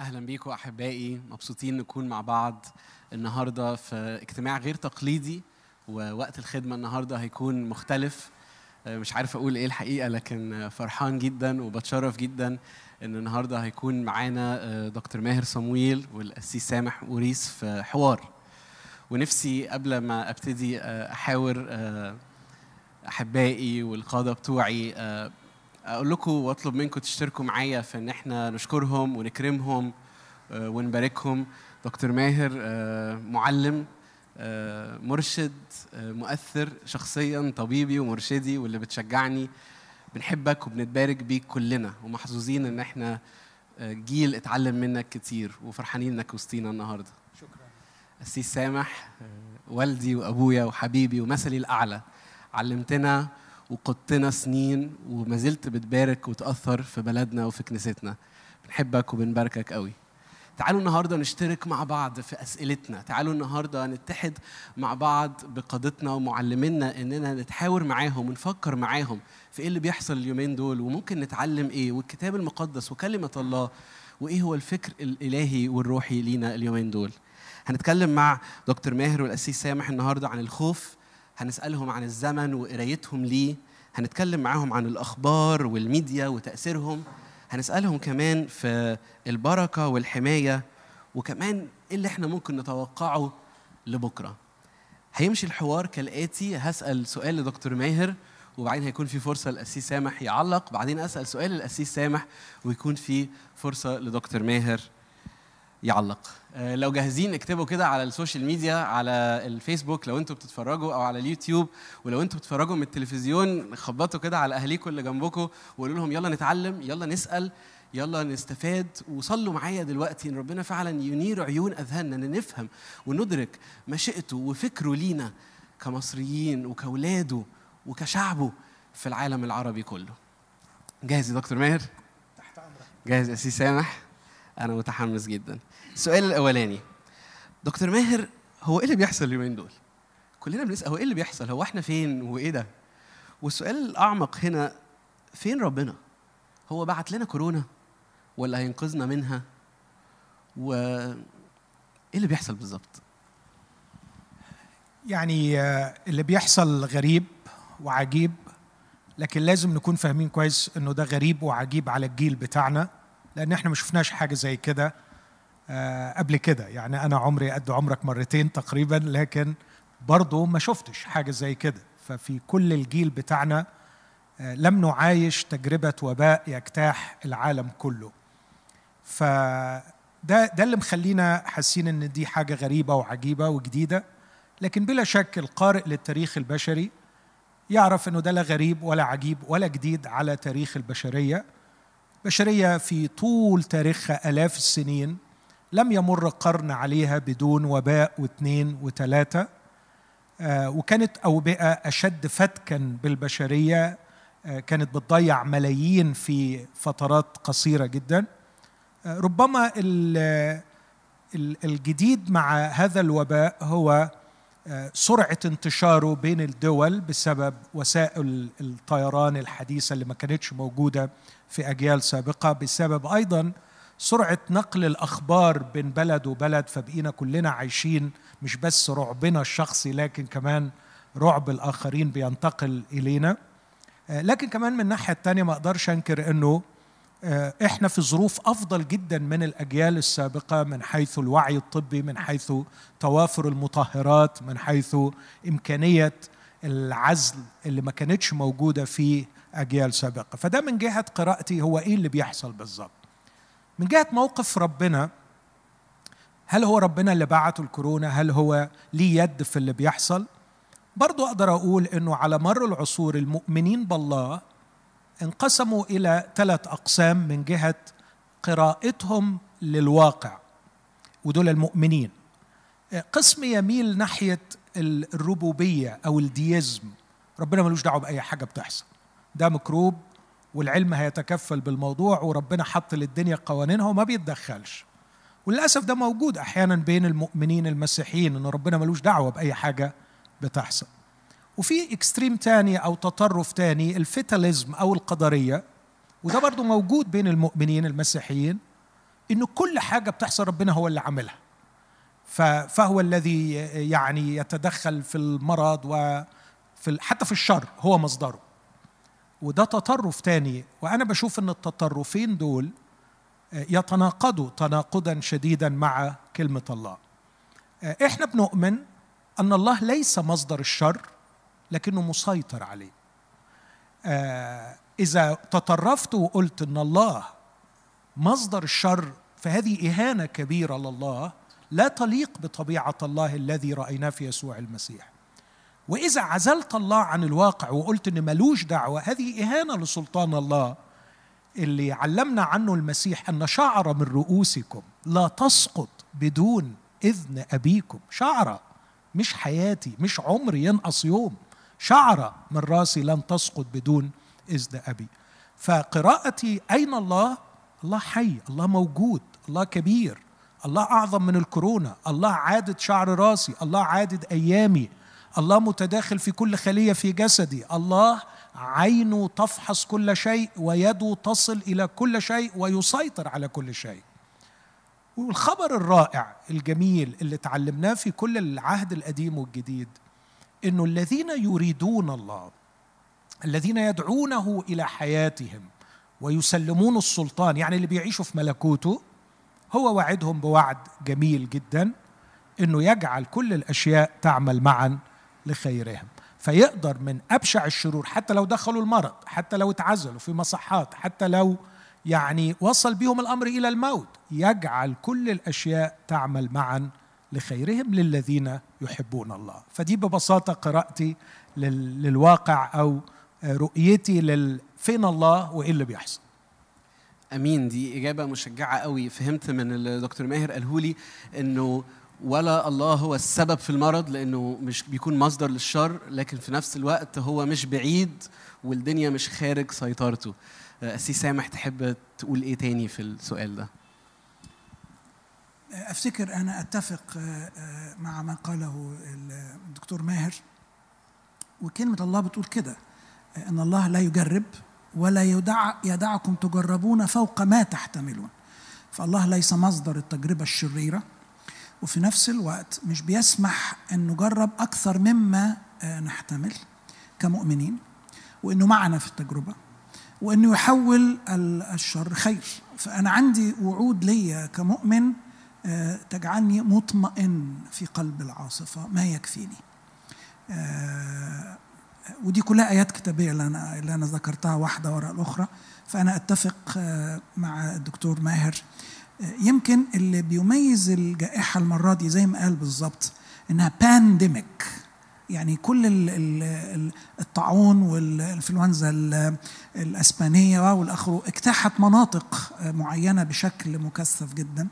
أهلا بيكم أحبائي. مبسوطين نكون مع بعض النهارده في اجتماع غير تقليدي ووقت الخدمة النهارده هيكون مختلف. آه، مش عارف أقول إيه الحقيقة لكن فرحان جدا وبتشرف جدا إن النهارده هيكون معانا آه، دكتور ماهر صمويل والقسيس سامح وريس في حوار. ونفسي قبل ما أبتدي آه، أحاور أحبائي والقادة بتوعي أقول لكم واطلب منكم تشتركوا معايا في إن إحنا نشكرهم ونكرمهم آه، ونباركهم. دكتور ماهر آه، معلم آه، مرشد مؤثر شخصيا طبيبي ومرشدي واللي بتشجعني. بنحبك وبنتبارك بيك كلنا ومحظوظين إن إحنا جيل اتعلم منك كتير وفرحانين إنك وسطينا النهارده. شكرا. السيس سامح والدي وأبويا وحبيبي ومثلي الأعلى علمتنا وقدتنا سنين وما زلت بتبارك وتأثر في بلدنا وفي كنيستنا. بنحبك وبنباركك قوي. تعالوا النهارده نشترك مع بعض في أسئلتنا. تعالوا النهارده نتحد مع بعض بقادتنا ومعلمينا إننا نتحاور معاهم ونفكر معاهم في إيه اللي بيحصل اليومين دول وممكن نتعلم إيه والكتاب المقدس وكلمة الله وإيه هو الفكر الإلهي والروحي لينا اليومين دول. هنتكلم مع دكتور ماهر والقسيس سامح النهارده عن الخوف هنسألهم عن الزمن وقرايتهم ليه هنتكلم معاهم عن الأخبار والميديا وتأثيرهم هنسألهم كمان في البركة والحماية وكمان إيه اللي إحنا ممكن نتوقعه لبكرة. هيمشي الحوار كالآتي هسأل سؤال لدكتور ماهر وبعدين هيكون في فرصة للقسيس سامح يعلق بعدين أسأل سؤال للقسيس سامح ويكون في فرصة لدكتور ماهر. يعلق. آه، لو جاهزين اكتبوا كده على ال social media على الفيسبوك لو أنتوا بتتفرجوا أو على اليوتيوب. ولو أنتوا بتتفرجوا من التلفزيون خبطوا كده على أهاليكم اللي جنبكم وقولوا لهم يلا نتعلم يلا نسأل يلا نستفاد. وصلوا معايا دلوقتي إن ربنا فعلا ينير عيون أذهاننا إن نفهم وندرك مشيئته وفكره لينا كمصريين وكأولاده وكشعبه في العالم العربي كله. جاهز يا دكتور ماهر؟ تحت أمرك. جاهز يا سي سامح؟ أنا متحمس جدا. السؤال الأولاني. دكتور ماهر هو إيه اللي بيحصل اليومين دول؟ كلنا بنسأل هو إيه اللي بيحصل؟ هو إحنا فين؟ وإيه ده؟ والسؤال الأعمق هنا فين ربنا؟ هو بعت لنا كورونا ولا هينقذنا منها؟ و إيه اللي بيحصل بالظبط؟ يعني آه، اللي بيحصل غريب وعجيب لكن لازم نكون فاهمين كويس إنه ده غريب وعجيب على الجيل بتاعنا. لأن إحنا ما شفناش حاجة زي كده آه، قبل كده. يعني أنا عمري قد عمرك مرتين تقريبا لكن برضه ما شفتش حاجة زي كده. ففي كل الجيل بتاعنا آه، لم نعايش تجربة وباء يجتاح العالم كله. فده ده اللي مخلينا حاسين إن دي حاجة غريبة وعجيبة وجديدة. لكن بلا شك القارئ للتاريخ البشري يعرف إنه ده لا غريب ولا عجيب ولا جديد على تاريخ البشرية. بشرية في طول تاريخها آلاف السنين لم يمر قرن عليها بدون وباء واثنين وثلاثة آه، وكانت أوبئة أشد فتكا بالبشرية آه، كانت بتضيع ملايين في فترات قصيرة جدا. آه، ربما ال- ال- الجديد مع هذا الوباء هو سرعة انتشاره بين الدول بسبب وسائل الطيران الحديثة اللي ما كانتش موجودة في أجيال سابقة. بسبب أيضا سرعة نقل الأخبار بين بلد وبلد فبقينا كلنا عايشين مش بس رعبنا الشخصي لكن كمان رعب الآخرين بينتقل إلينا. آه، لكن كمان من الناحية الثانية ما أقدرش أنكر إنه آه، إحنا في ظروف أفضل جدا من الأجيال السابقة من حيث الوعي الطبي من حيث توافر المطهرات من حيث إمكانية العزل اللي ما كانتش موجودة في أجيال سابقة. فده من جهة قراءتي هو إيه اللي بيحصل بالظبط. من جهة موقف ربنا هل هو ربنا اللي بعته الكورونا؟ هل هو ليه يد في اللي بيحصل؟ برضو أقدر أقول إنه على مر العصور المؤمنين بالله انقسموا إلى ثلاث أقسام من جهة قراءتهم للواقع ودول المؤمنين. قسم يميل ناحية الربوبية أو الديزم. ربنا ملوش دعوة بأي حاجة بتحصل. ده مكروب والعلم هيتكفل بالموضوع وربنا حط للدنيا قوانينها وما بيتدخلش. وللأسف ده موجود أحيانا بين المؤمنين المسيحيين إن ربنا ملوش دعوة بأي حاجة بتحصل. وفي اكستريم تاني أو تطرف تاني الفتاليزم أو القدرية. وده برضو موجود بين المؤمنين المسيحيين إن كل حاجة بتحصل ربنا هو اللي عاملها. فهو الذي يعني يتدخل في المرض وفي حتى في الشر هو مصدره. وده تطرف تاني وأنا بشوف إن التطرفين دول يتناقضوا تناقضا شديدا مع كلمة الله. إحنا بنؤمن أن الله ليس مصدر الشر لكنه مسيطر عليه. إذا تطرفت وقلت إن الله مصدر الشر فهذه إهانة كبيرة لله لا تليق بطبيعة الله الذي رأيناه في يسوع المسيح. وإذا عزلت الله عن الواقع وقلت إن ملوش دعوة هذه إهانة لسلطان الله. اللي علمنا عنه المسيح أن شعره من رؤوسكم لا تسقط بدون إذن أبيكم. شعره مش حياتي مش عمري ينقص يوم. شعره من رأسي لن تسقط بدون إذن أبي. فقراءتي أين الله؟ الله حي الله موجود الله كبير الله أعظم من الكورونا الله عادد شعر رأسي الله عادد أيامي. الله متداخل في كل خلية في جسدي. الله عينه تفحص كل شيء ويده تصل إلى كل شيء ويسيطر على كل شيء. والخبر الرائع الجميل اللي تعلمناه في كل العهد القديم والجديد إنه الذين يريدون الله الذين يدعونه إلى حياتهم ويسلمون السلطان يعني اللي بيعيشوا في ملكوته هو وعدهم بوعد جميل جدا إنه يجعل كل الأشياء تعمل معا لخيرهم. فيقدر من أبشع الشرور حتى لو دخلوا المرض حتى لو اتعزلوا في مصحات حتى لو يعني وصل بهم الأمر إلى الموت يجعل كل الأشياء تعمل معا لخيرهم للذين يحبون الله. فدي ببساطة قراءتي للواقع أو رؤيتي فين الله وإيه اللي بيحصل. أمين. دي إجابة مشجعة قوي. فهمت من الدكتور ماهر قاله لي إنه ولا الله هو السبب في المرض لأنه مش بيكون مصدر للشر لكن في نفس الوقت هو مش بعيد والدنيا مش خارج سيطرته. أسي سامح تحب تقول إيه تاني في السؤال ده؟ أفتكر أنا أتفق مع ما قاله الدكتور ماهر. وكلمة الله بتقول كده إن الله لا يجرب ولا يدع يدعكم تجربون فوق ما تحتملون. فالله ليس مصدر التجربة الشريرة. وفي نفس الوقت مش بيسمح إن نجرب أكثر مما نحتمل كمؤمنين وإنه معنا في التجربة وإنه يحول الشر خير. فأنا عندي وعود ليا كمؤمن تجعلني مطمئن في قلب العاصفة ما يكفيني. ودي كلها آيات كتابية اللي أنا اللي أنا ذكرتها واحدة وراء الأخرى. فأنا أتفق مع الدكتور ماهر يمكن اللي بيميز الجائحة المرة دي زي ما قال بالظبط إنها بانديميك يعني كل الطاعون والإنفلونزا الأسبانية والاخر اجتاحت مناطق معينة بشكل مكثف جدا.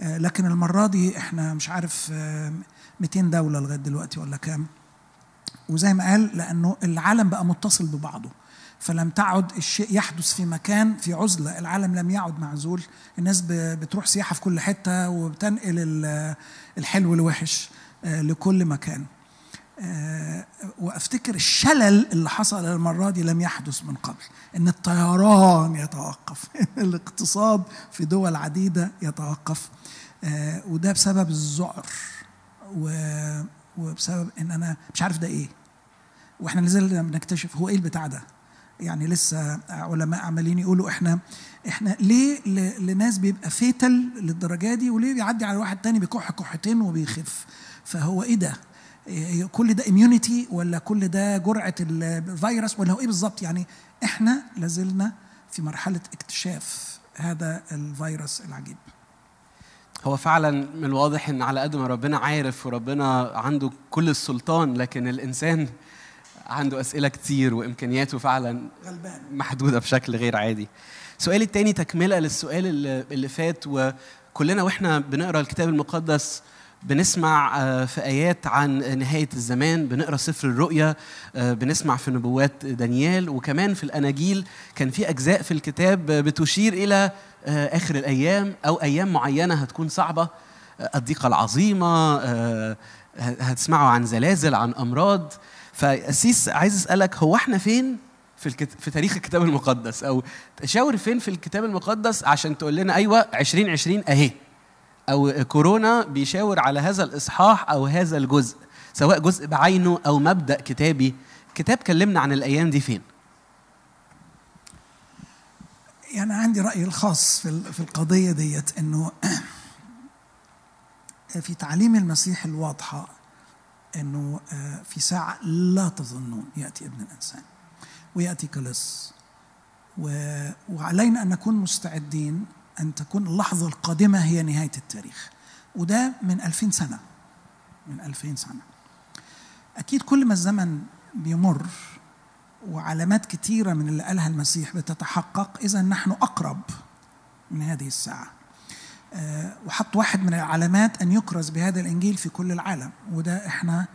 لكن المرة دي إحنا مش عارف 200 دولة لغاية دلوقتي ولا كام. وزي ما قال لأنه العالم بقى متصل ببعضه. فلم تعد الشيء يحدث في مكان في عزلة. العالم لم يعد معزول الناس بتروح سياحة في كل حتة وبتنقل الحلو الوحش لكل مكان. وأفتكر الشلل اللي حصل المرة دي لم يحدث من قبل. إن الطيران يتوقف الاقتصاد في دول عديدة يتوقف. وده بسبب الذعر. وبسبب إن أنا مش عارف ده إيه. وإحنا نزلنا بنكتشف هو إيه البتاع ده. يعني لسه علماء عمالين يقولوا إحنا إحنا ليه لناس بيبقى fatal للدرجة دي وليه بيعدي على واحد تاني بيكح كحتين وبيخف؟ فهو إيه ده؟ كل ده immunity ولا كل ده جرعة الفيروس ولا هو إيه بالظبط؟ يعني إحنا لازلنا في مرحلة اكتشاف هذا الفيروس العجيب. هو فعلا من الواضح إن على قد ما ربنا عارف وربنا عنده كل السلطان لكن الإنسان عنده أسئلة كتير وإمكانياته فعلا غلبان. محدودة بشكل غير عادي. سؤالي التاني تكملة للسؤال اللي, فات وكلنا وإحنا بنقرأ الكتاب المقدس بنسمع في ايات عن نهاية الزمان بنقرأ سفر الرؤيا بنسمع في نبوات دانيال وكمان في الأناجيل كان في أجزاء في الكتاب بتشير إلى آخر الأيام أو أيام معينة هتكون صعبة الضيقة العظيمة هتسمعوا عن زلازل عن أمراض فأسيس عايز أسألك هو إحنا فين في الكت... في تاريخ الكتاب المقدس؟ أو تشاور فين في الكتاب المقدس عشان تقول لنا أيوه 2020 أهي. أو كورونا بيشاور على هذا الإصحاح أو هذا الجزء سواء جزء بعينه أو مبدأ كتابي. كتاب كلمنا عن الأيام دي فين؟ يعني عندي رأيي الخاص في في القضية ديت إنه في تعليم المسيح الواضحة إنه آه، في ساعة لا تظنون يأتي ابن الإنسان ويأتي كلص وعلينا أن نكون مستعدين أن تكون اللحظة القادمة هي نهاية التاريخ. وده من ألفين سنة. من ألفين سنة. أكيد كل ما الزمن بيمر وعلامات كتيرة من اللي قالها المسيح بتتحقق إذا نحن أقرب من هذه الساعة. وحط واحد من العلامات أن يكرز بهذا الإنجيل في كل العالم وده إحنا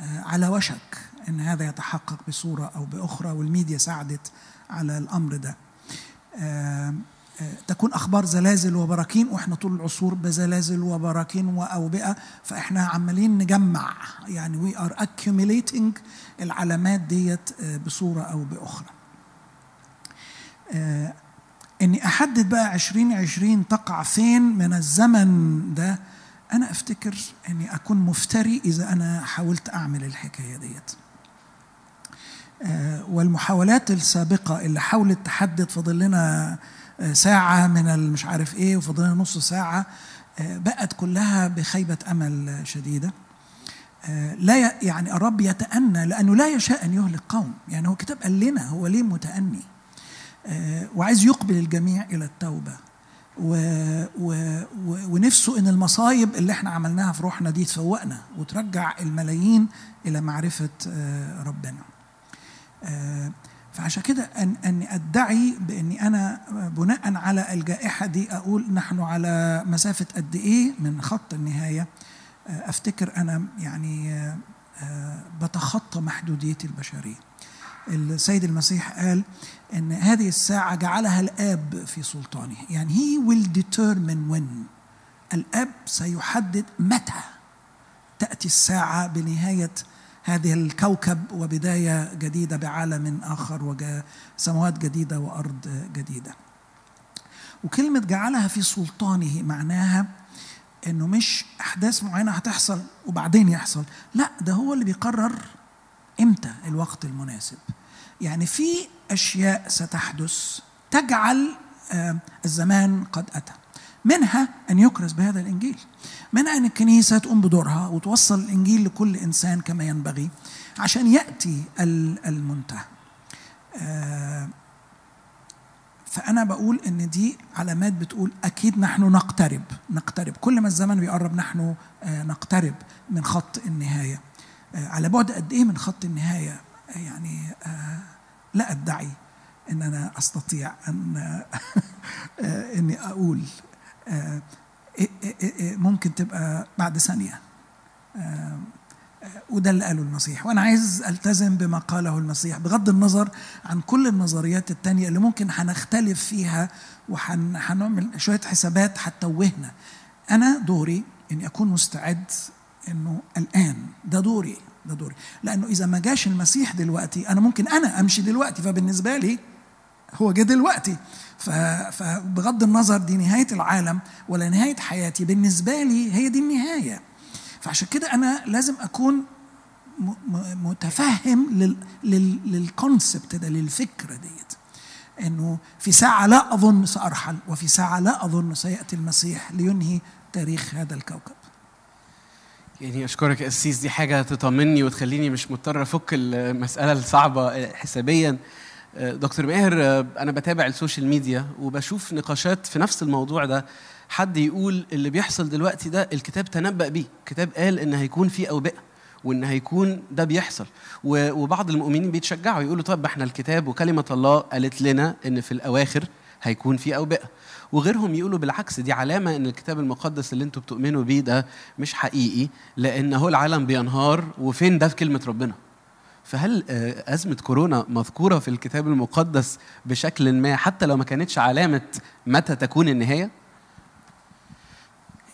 آه، على وشك أن هذا يتحقق بصورة أو بأخرى والميديا ساعدت على الأمر ده. آه، آه، تكون أخبار زلازل وبراكين وإحنا طول العصور بزلازل وبراكين وأوبئة فإحنا عمالين نجمع يعني we are accumulating العلامات ديت آه، بصورة أو بأخرى. آه، إني أحدد بقى 2020 تقع فين من الزمن ده. أنا أفتكر إني أكون مفتري إذا أنا حاولت أعمل الحكاية ديت. آه، والمحاولات السابقة اللي حاولت تحدد فاضل لنا آه، ساعة من المش عارف إيه وفاضل لنا نص ساعة آه، بقت كلها بخيبة أمل شديدة. لا يعني الرب يتأنى لأنه لا يشاء أن يهلك قوم. يعني هو كتاب قال لنا هو ليه متأني؟ وعايز يقبل الجميع إلى التوبة و و و ونفسه إن المصايب اللي إحنا عملناها في روحنا دي تفوقنا وترجع الملايين إلى معرفة آه، ربنا. آه، فعشان كده أن اني أدعي بإني أنا بناء على الجائحة دي أقول نحن على مسافة قد إيه من خط النهاية آه، أفتكر أنا يعني آه، آه، بتخطى محدوديه البشرية. السيد المسيح قال إن هذه الساعة جعلها الآب في سلطانه. يعني he will determine when الآب سيحدد متى تأتي الساعة بنهاية هذه الكوكب وبداية جديدة بعالم آخر وسماوات جديدة وأرض جديدة. وكلمة جعلها في سلطانه معناها إنه مش أحداث معينة هتحصل وبعدين يحصل. لا ده هو اللي بيقرر إمتى الوقت المناسب. يعني في أشياء ستحدث تجعل آه، الزمان قد أتى. منها أن يكرز بهذا الإنجيل. منها أن الكنيسة تقوم بدورها وتوصل الإنجيل لكل إنسان كما ينبغي عشان يأتي ال- المنتهى. آه، فأنا بقول إن دي علامات بتقول أكيد نحن نقترب نقترب. كل ما الزمن بيقرب نحن آه، نقترب من خط النهاية. على بعد قد إيه من خط النهاية؟ يعني آه، لا أدعي إن أنا أستطيع أن آه، إني أقول آه، إيه- إيه- إيه- ممكن تبقى بعد ثانية. آه، آه، وده اللي قاله المسيح. وأنا عايز ألتزم بما قاله المسيح بغض النظر عن كل النظريات التانية اللي ممكن هنختلف فيها وهنعمل شوية حسابات هتتوهنا أنا دوري إني أكون مستعد إنه الآن. ده دوري. ده دوري. لأنه إذا ما جاش المسيح دلوقتي أنا ممكن أنا أمشي دلوقتي فبالنسبة لي هو جه دلوقتي. فبغض النظر دي نهاية العالم ولا نهاية حياتي بالنسبة لي هي دي النهاية. فعشان كده أنا لازم أكون متفهم لل لل للكونسبت ده للفكرة ديت. إنه في ساعة لا أظن سأرحل وفي ساعة لا أظن سيأتي المسيح لينهي تاريخ هذا الكوكب. يعني أشكرك يا قسيس دي حاجة تطمني وتخليني مش مضطر أفك المسألة الصعبة حسابيا. دكتور ماهر أنا بتابع ال social media وبشوف نقاشات في نفس الموضوع ده. حد يقول اللي بيحصل دلوقتي ده الكتاب تنبأ بيه. الكتاب قال إن هيكون في أوبئة وإن هيكون ده بيحصل. وبعض المؤمنين بيتشجعوا يقولوا طب إحنا الكتاب وكلمة الله قالت لنا إن في الأواخر هيكون في أوبئة. وغيرهم يقولوا بالعكس دي علامة إن الكتاب المقدس اللي أنتوا بتؤمنوا بيه ده مش حقيقي لأن هو العالم بينهار وفين ده في كلمة ربنا. فهل آه، أزمة كورونا مذكورة في الكتاب المقدس بشكل ما حتى لو ما كانتش علامة متى تكون النهاية؟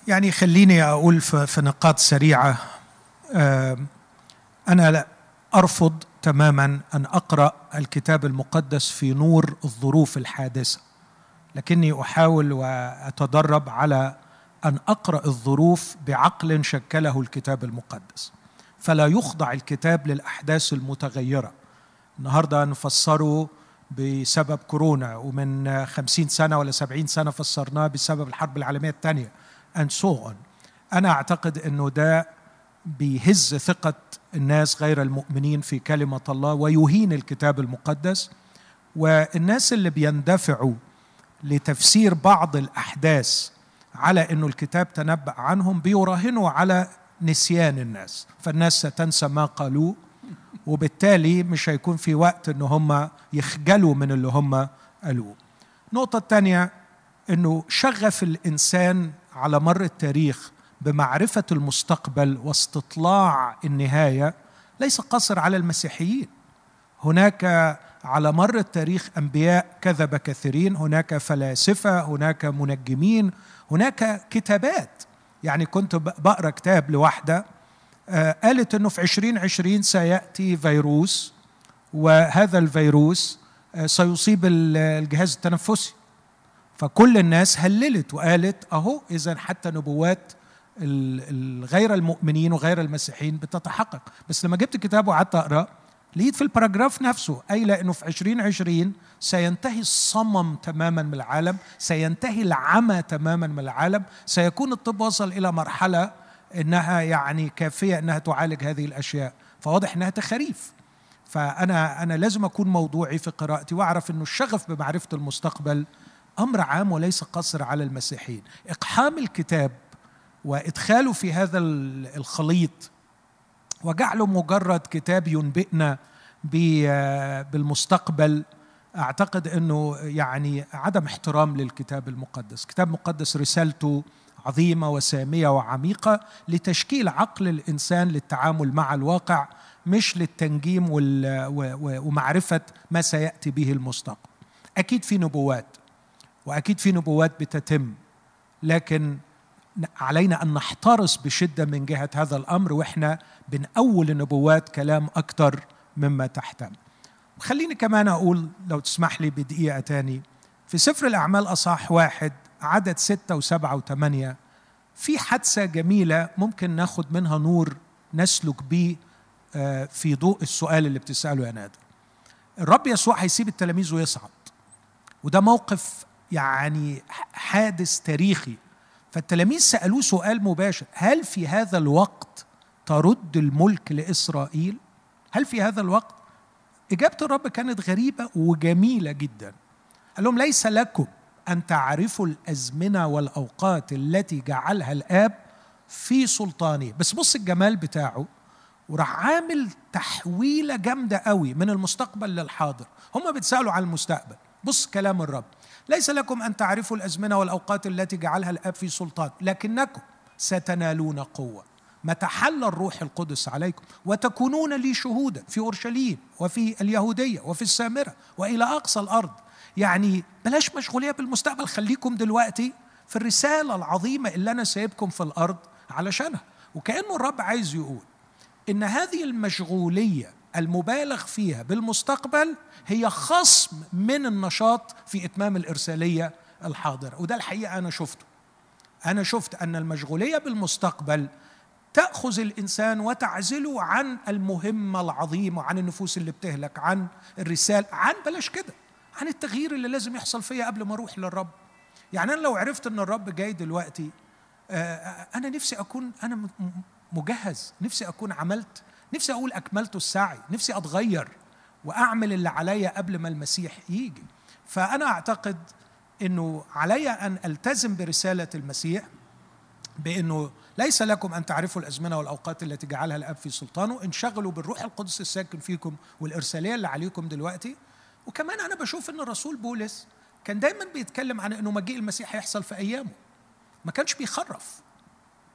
يعني خليني أقول في نقاط سريعة. آم، أنا لا أرفض تماما أن أقرأ الكتاب المقدس في نور الظروف الحادثة. لكني أحاول وأتدرب على أن أقرأ الظروف بعقل شكله الكتاب المقدس. فلا يخضع الكتاب للأحداث المتغيرة. النهارده نفسره بسبب كورونا ومن خمسين سنة ولا سبعين سنة فسرناه بسبب الحرب العالمية الثانية and so أنا أعتقد أنه ده بيهز ثقة الناس غير المؤمنين في كلمة الله ويهين الكتاب المقدس. والناس اللي بيندفعوا لتفسير بعض الأحداث على أنه الكتاب تنبأ عنهم بيراهنوا على نسيان الناس فالناس ستنسى ما قالوه وبالتالي مش هيكون في وقت إن هم يخجلوا من اللي هم قالوه. النقطة الثانية إنه شغف الإنسان على مر التاريخ بمعرفة المستقبل واستطلاع النهاية ليس قصر على المسيحيين. هناك على مر التاريخ أنبياء كذب كثيرين هناك فلاسفة هناك منجمين هناك كتابات. يعني كنت بقرأ كتاب لواحدة آه، قالت إنه في 2020 سيأتي فيروس وهذا الفيروس آه، سيصيب الجهاز التنفسي. فكل الناس هللت وقالت أهو إذا حتى نبوات غير المؤمنين وغير المسيحيين بتتحقق. بس لما جبت الكتاب وقعدت أقرأ لقيت في الباراجراف نفسه قايلة إنه في 2020 سينتهي الصمم تماما من العالم سينتهي العمى تماما من العالم سيكون الطب وصل إلى مرحلة إنها يعني كافية إنها تعالج هذه الأشياء. فواضح إنها تخاريف. فأنا أنا لازم أكون موضوعي في قراءتي وأعرف إنه الشغف بمعرفة المستقبل أمر عام وليس قصر على المسيحيين. إقحام الكتاب وإدخاله في هذا الخليط وجعله مجرد كتاب ينبئنا بالمستقبل أعتقد إنه يعني عدم احترام للكتاب المقدس، كتاب مقدس رسالته عظيمة وسامية وعميقة لتشكيل عقل الإنسان للتعامل مع الواقع مش للتنجيم ومعرفة ما سيأتي به المستقبل. أكيد في نبوات وأكيد في نبوات بتتم لكن علينا أن نحترس بشدة من جهة هذا الأمر وإحنا بنأول النبوات كلام أكثر مما تحتمل. خليني كمان أقول لو تسمح لي بدقيقة تاني في سفر الأعمال أصح واحد عدد ستة وسبعة وثمانية في حادثة جميلة ممكن ناخد منها نور نسلك بيه آه، في ضوء السؤال اللي بتسأله يا نادر. الرب يسوع هيسيب التلاميذ ويصعد. وده موقف يعني حادث تاريخي. فالتلاميذ سألوه سؤال مباشر. هل في هذا الوقت ترد الملك لإسرائيل؟ هل في هذا الوقت؟ إجابة الرب كانت غريبة وجميلة جدا. قال لهم ليس لكم أن تعرفوا الأزمنة والأوقات التي جعلها الآب في سلطانه. بس بص الجمال بتاعه وراح عامل تحويلة جامدة قوي من المستقبل للحاضر. هم بيتسألوا عن المستقبل. بص كلام الرب. ليس لكم أن تعرفوا الأزمنة والأوقات التي جعلها الآب في سلطان لكنكم ستنالون قوة. متى حل الروح القدس عليكم وتكونون لي شهودا في أورشليم وفي اليهودية وفي السامرة وإلى أقصى الأرض. يعني بلاش مشغولية بالمستقبل خليكم دلوقتي في الرسالة العظيمة اللي أنا سايبكم في الأرض علشانها. وكأنه الرب عايز يقول إن هذه المشغولية المبالغ فيها بالمستقبل هي خصم من النشاط في إتمام الإرسالية الحاضرة. وده الحقيقة أنا شفته. أنا شفت أن المشغولية بالمستقبل تأخذ الإنسان وتعزله عن المهمة العظيمة عن النفوس اللي بتهلك عن الرساله عن بلاش كده عن التغيير اللي لازم يحصل فيا قبل ما أروح للرب. يعني أنا لو عرفت إن الرب جاي دلوقتي آه، آه، أنا نفسي أكون أنا مجهز نفسي أكون عملت نفسي أقول أكملت السعي نفسي أتغير وأعمل اللي عليا قبل ما المسيح يجي. فأنا أعتقد إنه علي أن ألتزم برسالة المسيح بإنه ليس لكم أن تعرفوا الأزمنة والأوقات التي جعلها الآب في سلطانه انشغلوا بالروح القدس الساكن فيكم والإرسالية اللي عليكم دلوقتي. وكمان أنا بشوف إن الرسول بولس كان دايما بيتكلم عن إنه مجيء المسيح هيحصل في أيامه. ما كانش بيخرف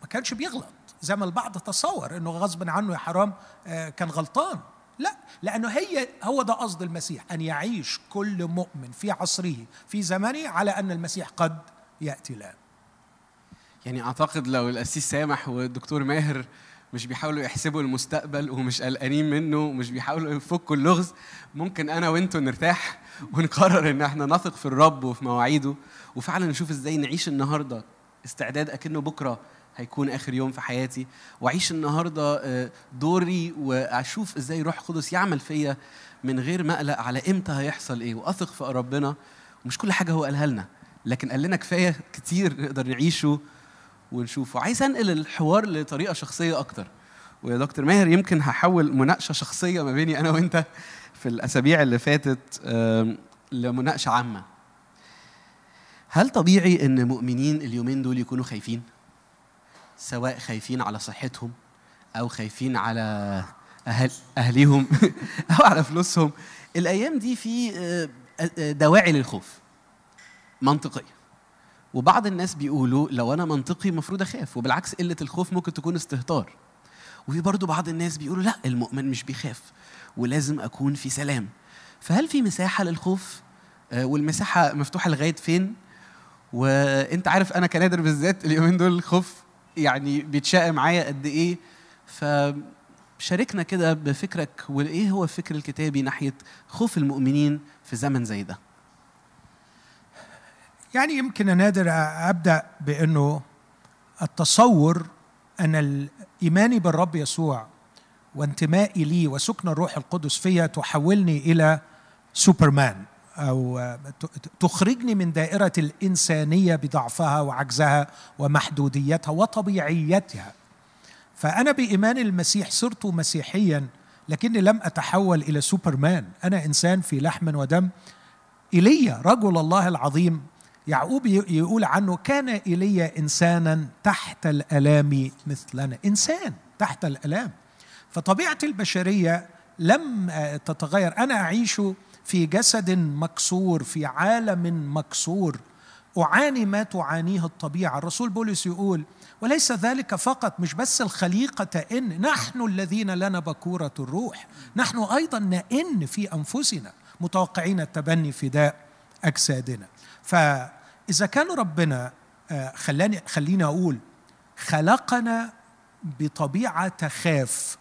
ما كانش بيغلط. زي ما البعض تصور إنه غصب عنه يا حرام آه، كان غلطان. لا لأنه هي هو ده قصد المسيح أن يعيش كل مؤمن في عصره في زمانه على أن المسيح قد يأتي الآن. يعني أعتقد لو الاسيس سامح والدكتور ماهر مش بيحاولوا يحسبوا المستقبل ومش قلقانين منه ومش بيحاولوا يفكوا اللغز ممكن أنا وانتوا نرتاح ونقرر إن إحنا نثق في الرب وفي مواعيده وفعلا نشوف إزاي نعيش النهارده استعداد أكنه بكرة هيكون آخر يوم في حياتي. وأعيش النهارده آه، دوري وأشوف إزاي روح القدس يعمل فيا من غير ما أقلق على إمتى هيحصل إيه. وأثق في ربنا. ومش كل حاجة هو قالها لنا. لكن قال لنا كفاية كتير نقدر نعيشه ونشوفه. عايز أنقل الحوار لطريقة شخصية أكتر. ويا دكتور ماهر يمكن هحول مناقشة شخصية ما بيني أنا وأنت في الأسابيع اللي فاتت لمناقشة عامة. هل طبيعي إن مؤمنين اليومين دول يكونوا خايفين؟ سواء خايفين على صحتهم أو خايفين على أهل أهليهم أو على فلوسهم. الأيام دي في آه، آه، دواعي للخوف. منطقية. وبعض الناس بيقولوا لو أنا منطقي المفروض أخاف وبالعكس قلة الخوف ممكن تكون استهتار. وفي برضو بعض الناس بيقولوا لأ المؤمن مش بيخاف ولازم أكون في سلام. فهل في مساحة للخوف؟ آه، والمساحة مفتوحة لغاية فين؟ وأنت عارف أنا كنادر بالذات اليومين دول الخوف يعني بيتشاق معايا قد إيه. فشاركنا كده بفكرك وإيه هو الفكر الكتابي ناحية خوف المؤمنين في زمن زي ده؟ يعني يمكن نادر أبدأ بإنه التصور أن الإيمان بالرب يسوع وانتمائي ليه وسكن الروح القدس فيا تحولني إلى سوبرمان. أو تخرجني من دائرة الإنسانية بضعفها وعجزها ومحدوديتها وطبيعيتها. فأنا بإيمان المسيح صرت مسيحيا لكني لم أتحول إلى سوبرمان. أنا إنسان في لحم ودم. ايليا رجل الله العظيم يعقوب يقول عنه كان ايليا انسانا تحت الألام مثلنا. إنسان تحت الألام. فطبيعة البشرية لم تتغير. أنا أعيش في جسد مكسور في عالم مكسور. أعاني ما تعانيه الطبيعة. الرسول بولس يقول وليس ذلك فقط مش بس الخليقة تئن نحن الذين لنا بكورة الروح. نحن أيضا نئن في أنفسنا متوقعين التبني فداء أجسادنا. فإذا كان ربنا آه، خلاني خليني أقول خلقنا بطبيعة تخاف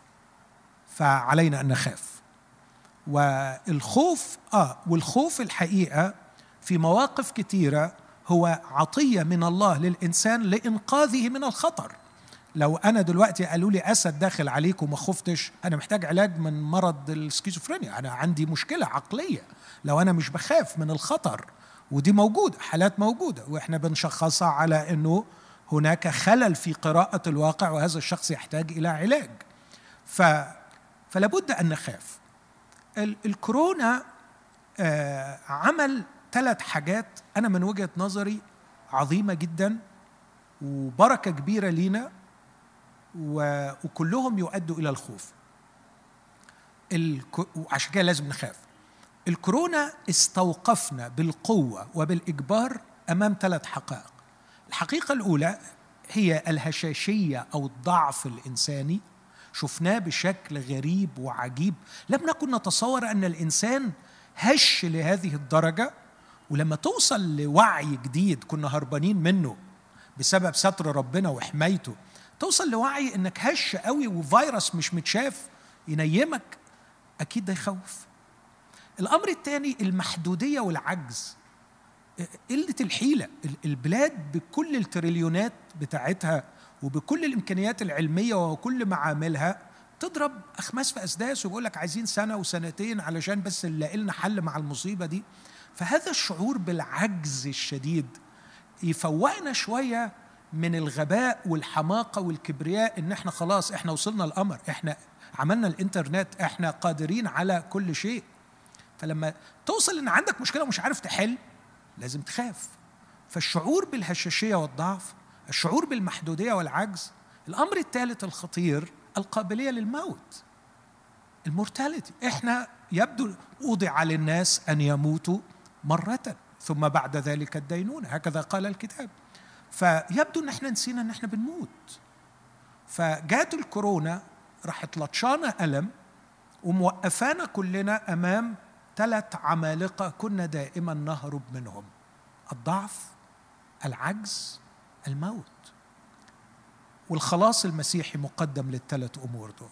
فعلينا أن نخاف. والخوف آه والخوف الحقيقة في مواقف كثيره هو عطية من الله للإنسان لإنقاذه من الخطر. لو أنا دلوقتي قالوا لي أسد داخل عليك وما خفتش أنا محتاج علاج من مرض السكيزوفرينيا. أنا عندي مشكلة عقلية. لو أنا مش بخاف من الخطر ودي موجودة حالات موجودة وإحنا بنشخصها على إنه هناك خلل في قراءة الواقع وهذا الشخص يحتاج إلى علاج. ف فلا بد أن نخاف. الكورونا آه، عمل ثلاث حاجات أنا من وجهة نظري عظيمة جدا وبركة كبيرة لينا وكلهم يؤدوا إلى الخوف. وعشان كده لازم نخاف. الكورونا استوقفنا بالقوة وبالإجبار أمام ثلاث حقائق. الحقيقة الأولى هي الهشاشية أو الضعف الإنساني شفناه بشكل غريب وعجيب. لم نكن نتصور أن الإنسان هش لهذه الدرجة ولما توصل لوعي جديد كنا هربانين منه بسبب ستر ربنا وحمايته. توصل لوعي إنك هش قوي وفيروس مش متشاف ينيمك أكيد ده يخوف. الأمر الثاني المحدودية والعجز. قلة الحيلة ال- البلاد بكل التريليونات بتاعتها وبكل الإمكانيات العلمية وكل معاملها تضرب أخماس في أسداس ويقول لك عايزين سنة وسنتين علشان بس نلاقي لنا حل مع المصيبة دي. فهذا الشعور بالعجز الشديد يفوقنا شوية من الغباء والحماقة والكبرياء إن إحنا خلاص إحنا وصلنا القمر إحنا عملنا الإنترنت إحنا قادرين على كل شيء. فلما توصل إن عندك مشكلة ومش عارف تحل لازم تخاف. فالشعور بالهشاشية والضعف الشعور بالمحدودية والعجز الأمر الثالث الخطير القابلية للموت. المورتاليتي. إحنا يبدو وضع للناس أن يموتوا مرة ثم بعد ذلك الدينونة. هكذا قال الكتاب. فيبدو إن إحنا نسينا إن إحنا بنموت. فجات الكورونا راحت لطشانا ألم وموقفانا كلنا أمام ثلاث عمالقة كنا دائما نهرب منهم. الضعف العجز الموت. والخلاص المسيحي مقدم للثلاث أمور دول.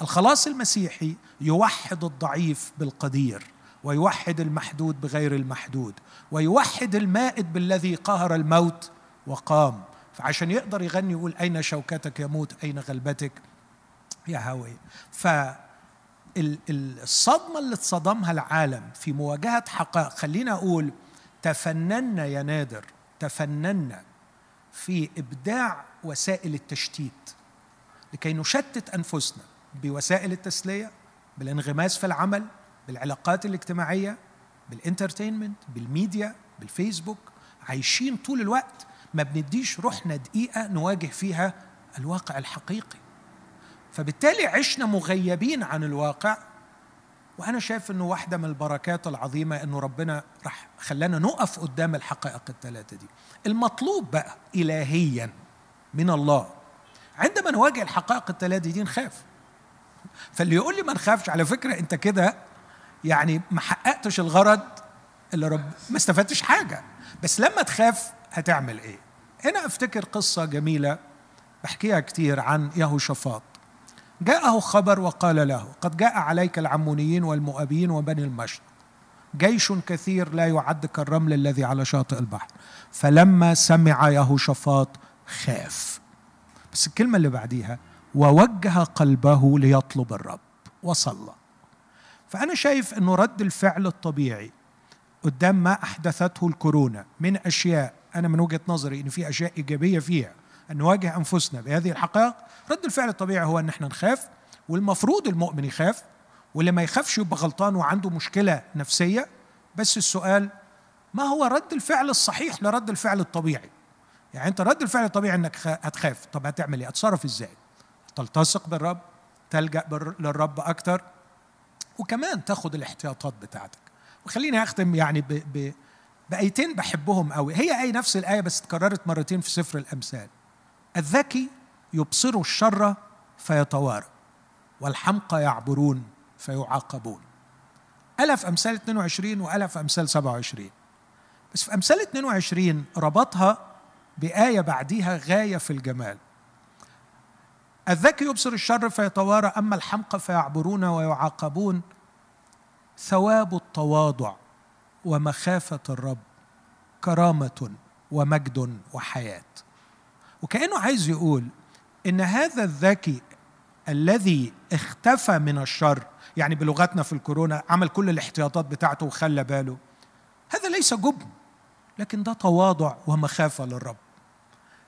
الخلاص المسيحي يوحد الضعيف بالقدير ويوحد المحدود بغير المحدود ويوحد المائد بالذي قهر الموت وقام. فعشان يقدر يغني يقول أين شوكتك يا موت أين غلبتك؟ يا هاوي. فالصدمة اللي اتصدمها العالم في مواجهة حقائق خلينا أقول تفننا يا نادر تفننا في إبداع وسائل التشتيت لكي نشتت أنفسنا بوسائل التسلية بالانغماس في العمل بالعلاقات الاجتماعية بالإنترتينمنت بالميديا بالفيسبوك عايشين طول الوقت ما بنديش روحنا دقيقة نواجه فيها الواقع الحقيقي. فبالتالي عشنا مغيبين عن الواقع وأنا شايف أنه واحدة من البركات العظيمة أنه ربنا راح خلانا نقف قدام الحقائق الثلاثة دي. المطلوب بقى إلهيا من الله. عندما نواجه الحقائق الثلاثة دي نخاف. فاللي يقول لي ما نخافش على فكرة أنت كده يعني ما حققتش الغرض اللي رب ما استفدتش حاجة. بس لما تخاف هتعمل إيه؟ هنا أفتكر قصة جميلة بحكيها كتير عن يهوشافاط. جاءه خبر وقال له قد جاء عليك العمونيين والمؤابين وبني المشرق. جيش كثير لا يعد كالرمل الذي على شاطئ البحر. فلما سمع يهوشافاط خاف. بس الكلمة اللي بعديها ووجه قلبه ليطلب الرب وصلى. فأنا شايف أنه رد الفعل الطبيعي قدام ما أحدثته الكورونا من أشياء أنا من وجهة نظري أن في أشياء إيجابية فيها. أن نواجه أنفسنا بهذه الحقائق. رد الفعل الطبيعي هو أن إحنا نخاف والمفروض المؤمن يخاف واللي ما يخافش يبقى غلطان وعنده مشكلة نفسية. بس السؤال ما هو رد الفعل الصحيح لرد الفعل الطبيعي؟ يعني أنت رد الفعل الطبيعي أنك هتخاف. طب هتعمل إيه؟ هتصرف إزاي؟ تلتصق بالرب؟ تلجأ للرب أكتر؟ وكمان تاخد الاحتياطات بتاعتك. وخليني أختم يعني ب... ب... بآيتين بحبهم قوي هي اي نفس الآية بس اتكررت مرتين في سفر الأمثال. الذكي يبصر الشر فيتوارى والحمقى يعبرون فيعاقبون. ألا في أمثال 22 وألا في أمثال 27 بس في أمثال 22 ربطها بآية بعديها غاية في الجمال. الذكي يبصر الشر فيتوارى أما الحمقى فيعبرون ويعاقبون. ثواب التواضع ومخافة الرب كرامة ومجد وحياة. وكأنه عايز يقول إن هذا الذكي الذي اختفى من الشر يعني بلغتنا في الكورونا عمل كل الاحتياطات بتاعته وخلى باله هذا ليس جبن لكن ده تواضع ومخافة للرب.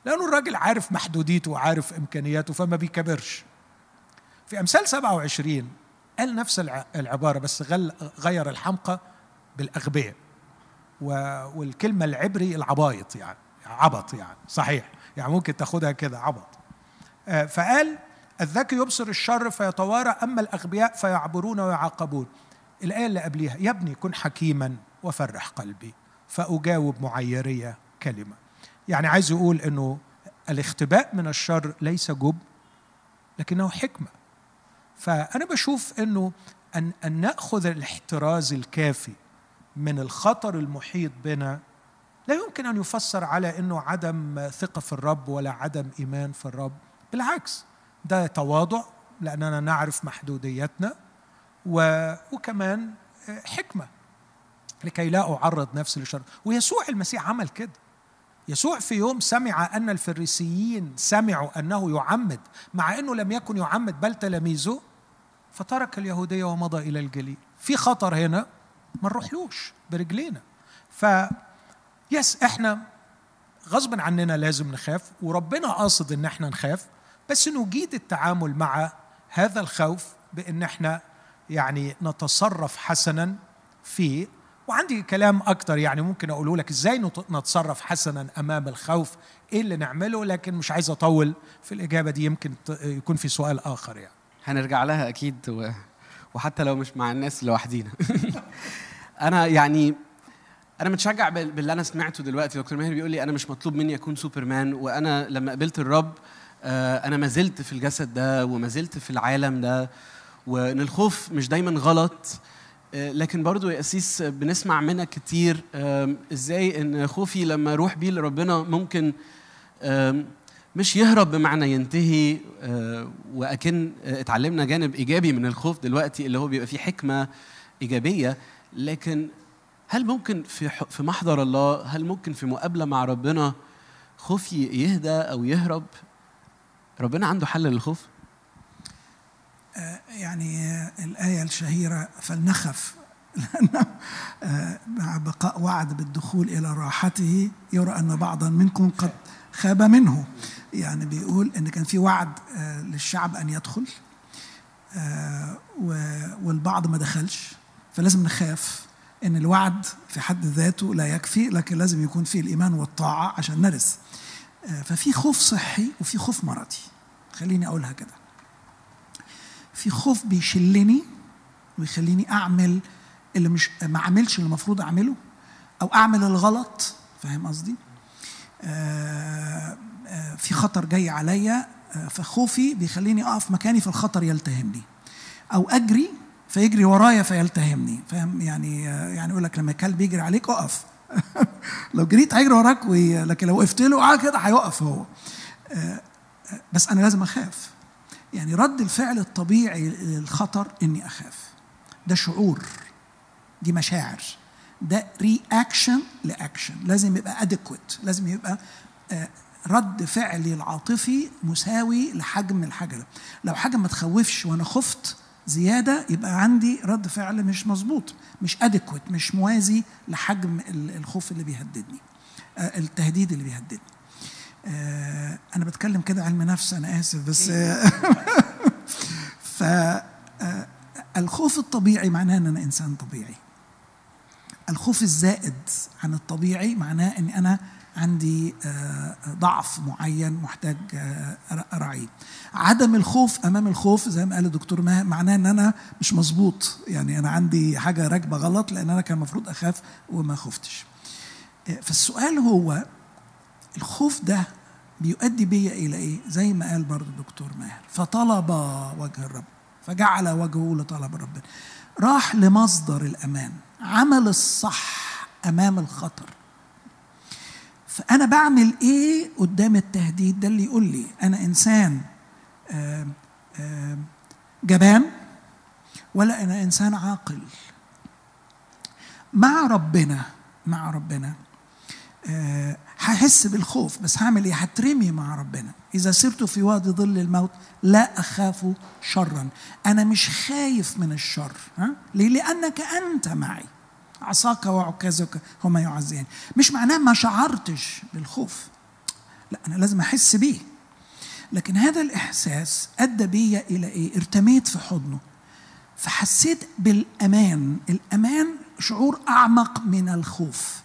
لأنه الراجل عارف محدوديته وعارف إمكانياته فما بيكبرش. في أمثال 27 قال نفس العبارة بس غير الحمقى بالأغبياء والكلمة العبري العبايط يعني عبط يعني صحيح. يعني ممكن تاخدها كده عبط. آه، فقال الذكي يبصر الشر فيتوارى أما الأغبياء فيعبرون ويعاقبون. الآية اللي قبليها يا ابني كن حكيما وفرح قلبي فأجاوب معيرية كلمة. يعني عايز يقول أنه الاختباء من الشر ليس جب لكنه حكمة. فأنا بشوف أنه أن, أن نأخذ الاحتراز الكافي من الخطر المحيط بنا لا يمكن أن يفسر على إنه عدم ثقة في الرب ولا عدم إيمان في الرب. بالعكس ده تواضع لأننا نعرف محدوديتنا وكمان حكمة. لكي لا أعرض نفسي للشر ويسوع المسيح عمل كده. يسوع في يوم سمع أن الفريسيين سمعوا أنه يعمد مع إنه لم يكن يعمد بل تلاميذه فترك اليهودية ومضى إلى الجليل. في خطر هنا ما نروحلوش برجلينا. ف يس إحنا غصبا عننا لازم نخاف وربنا قاصد إن إحنا نخاف بس نجيد التعامل مع هذا الخوف بإن إحنا يعني نتصرف حسنا فيه. وعندي كلام أكتر يعني ممكن أقوله لك إزاي نتصرف حسنا أمام الخوف إيه اللي نعمله لكن مش عايز أطول في الإجابة دي يمكن يكون في سؤال آخر يعني. هنرجع لها أكيد و... وحتى لو مش مع الناس لوحدينا. أنا يعني أنا متشجع باللي أنا سمعته دلوقتي. دكتور ماهر بيقول لي أنا مش مطلوب مني أكون سوبرمان وأنا لما قابلت الرب آه، أنا ما زلت في الجسد ده وما زلت في العالم ده وإن الخوف مش دايما غلط. آه، لكن برضو يا أسيس بنسمع منك كتير إزاي إن خوفي لما أروح بيه لربنا ممكن مش يهرب بمعنى ينتهي آه، وأكن آه، اتعلمنا جانب إيجابي من الخوف دلوقتي اللي هو بيبقى فيه حكمة إيجابية. لكن هل ممكن في في محضر الله هل ممكن في مقابلة مع ربنا خوف ي- يهدى أو يهرب؟ ربنا عنده حل للخوف؟ يعني آه، الآية الشهيرة فلنخف لأنه آه، مع بقاء وعد بالدخول إلى راحته يرى أن بعضا منكم قد خاب منه. يعني بيقول أن كان في وعد آه، للشعب أن يدخل والبعض ما دخلش فلازم نخاف. إن الوعد في حد ذاته لا يكفي لكن لازم يكون فيه الإيمان والطاعة عشان نرث آه، ففي خوف صحي وفي خوف مرضي. خليني اقولها كده في خوف بيشلني ويخليني أعمل اللي مش ما أعملش اللي المفروض أعمله أو أعمل الغلط. فاهم قصدي؟ آه، آه، في خطر جاي عليا فخوفي بيخليني أقف مكاني فالخطر يلتهمني. أو أجري فيجري ورايا فيلتهمني فاهم؟ يعني يعني يقول لك لما كلب يجري عليك اقف. لو جريت هيجري وراك وي... لكن لو وقفت له آه كده هيقف هو. آه، آه، بس أنا لازم أخاف. يعني رد الفعل الطبيعي للخطر إني أخاف. ده شعور. دي مشاعر. ده reaction ل action لازم يبقى adequate لازم يبقى آه، رد فعلي العاطفي مساوي لحجم الحاجة ده. لو حاجة ما تخوفش وأنا خفت زيادة يبقى عندي رد فعل مش مظبوط مش ادكويت مش موازي لحجم ال- الخوف اللي بيهددني آه، التهديد اللي بيهددني. آه، أنا بتكلم كده علم نفس أنا آسف بس آه، ف آه، الخوف الطبيعي معناه إن أنا إنسان طبيعي. الخوف الزائد عن الطبيعي معناه إن أنا عندي آه، ضعف معين محتاج آه، أراعيه. عدم الخوف أمام الخوف زي ما قال الدكتور ماهر معناه إن أنا مش مظبوط. يعني أنا عندي حاجة راكبة غلط لأن أنا كان المفروض أخاف وما خفتش. آه، فالسؤال هو الخوف ده بيؤدي بيا إلى إيه؟ زي ما قال برضه الدكتور ماهر فطلب وجه الرب فجعل وجهه لطلب ربنا راح لمصدر الأمان عمل الصح أمام الخطر. فأنا بعمل إيه قدام التهديد ده اللي يقول لي أنا إنسان آم، آم، جبان ولا أنا إنسان عاقل؟ مع ربنا مع ربنا آه، هحس بالخوف بس هعمل إيه؟ هترمي مع ربنا. إذا سرت في وادي ظل الموت لا أخاف شرا. أنا مش خايف من الشر ها؟ ليه؟ لأنك أنت معي. عصاك وعكازك هما يعزيان. مش معناه ما شعرتش بالخوف. لا أنا لازم أحس بيه. لكن هذا الإحساس أدى بيا إلى إيه؟ ارتميت في حضنه. فحسيت بالأمان. الأمان شعور أعمق من الخوف.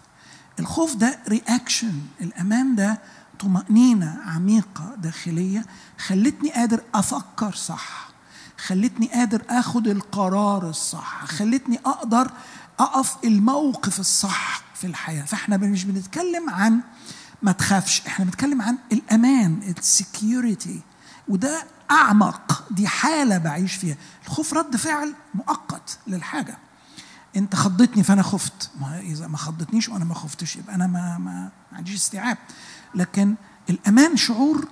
الخوف ده رياكشن الأمان ده طمأنينة عميقة داخلية خلتني قادر أفكر صح خلتني قادر آخد القرار الصح خلتني أقدر أقف الموقف الصح في الحياة. فإحنا مش بنتكلم عن ما تخافش إحنا بنتكلم عن الأمان السكيورتي وده أعمق دي حالة بعيش فيها. الخوف رد فعل مؤقت للحاجة. أنت خضتني فأنا خفت. ما إذا ما خضتنيش وأنا ما خفتش يبقى أنا ما ما ما عنديش استيعاب. لكن الأمان شعور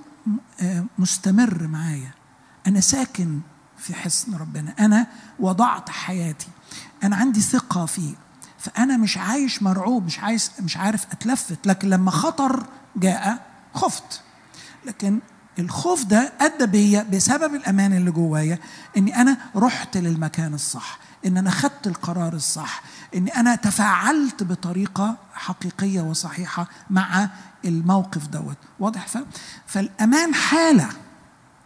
آه، مستمر معايا. أنا ساكن في حصن ربنا. أنا وضعت حياتي. أنا عندي ثقة فيه فأنا مش عايش مرعوب مش عايز مش عارف أتلفت لكن لما خطر جاء خفت. لكن الخوف ده أدى بيا بسبب الأمان اللي جوايا إني أنا رحت للمكان الصح إن أنا خدت القرار الصح إني أنا تفاعلت بطريقة حقيقية وصحيحة مع الموقف دوت. واضح؟ ف... فالأمان حالة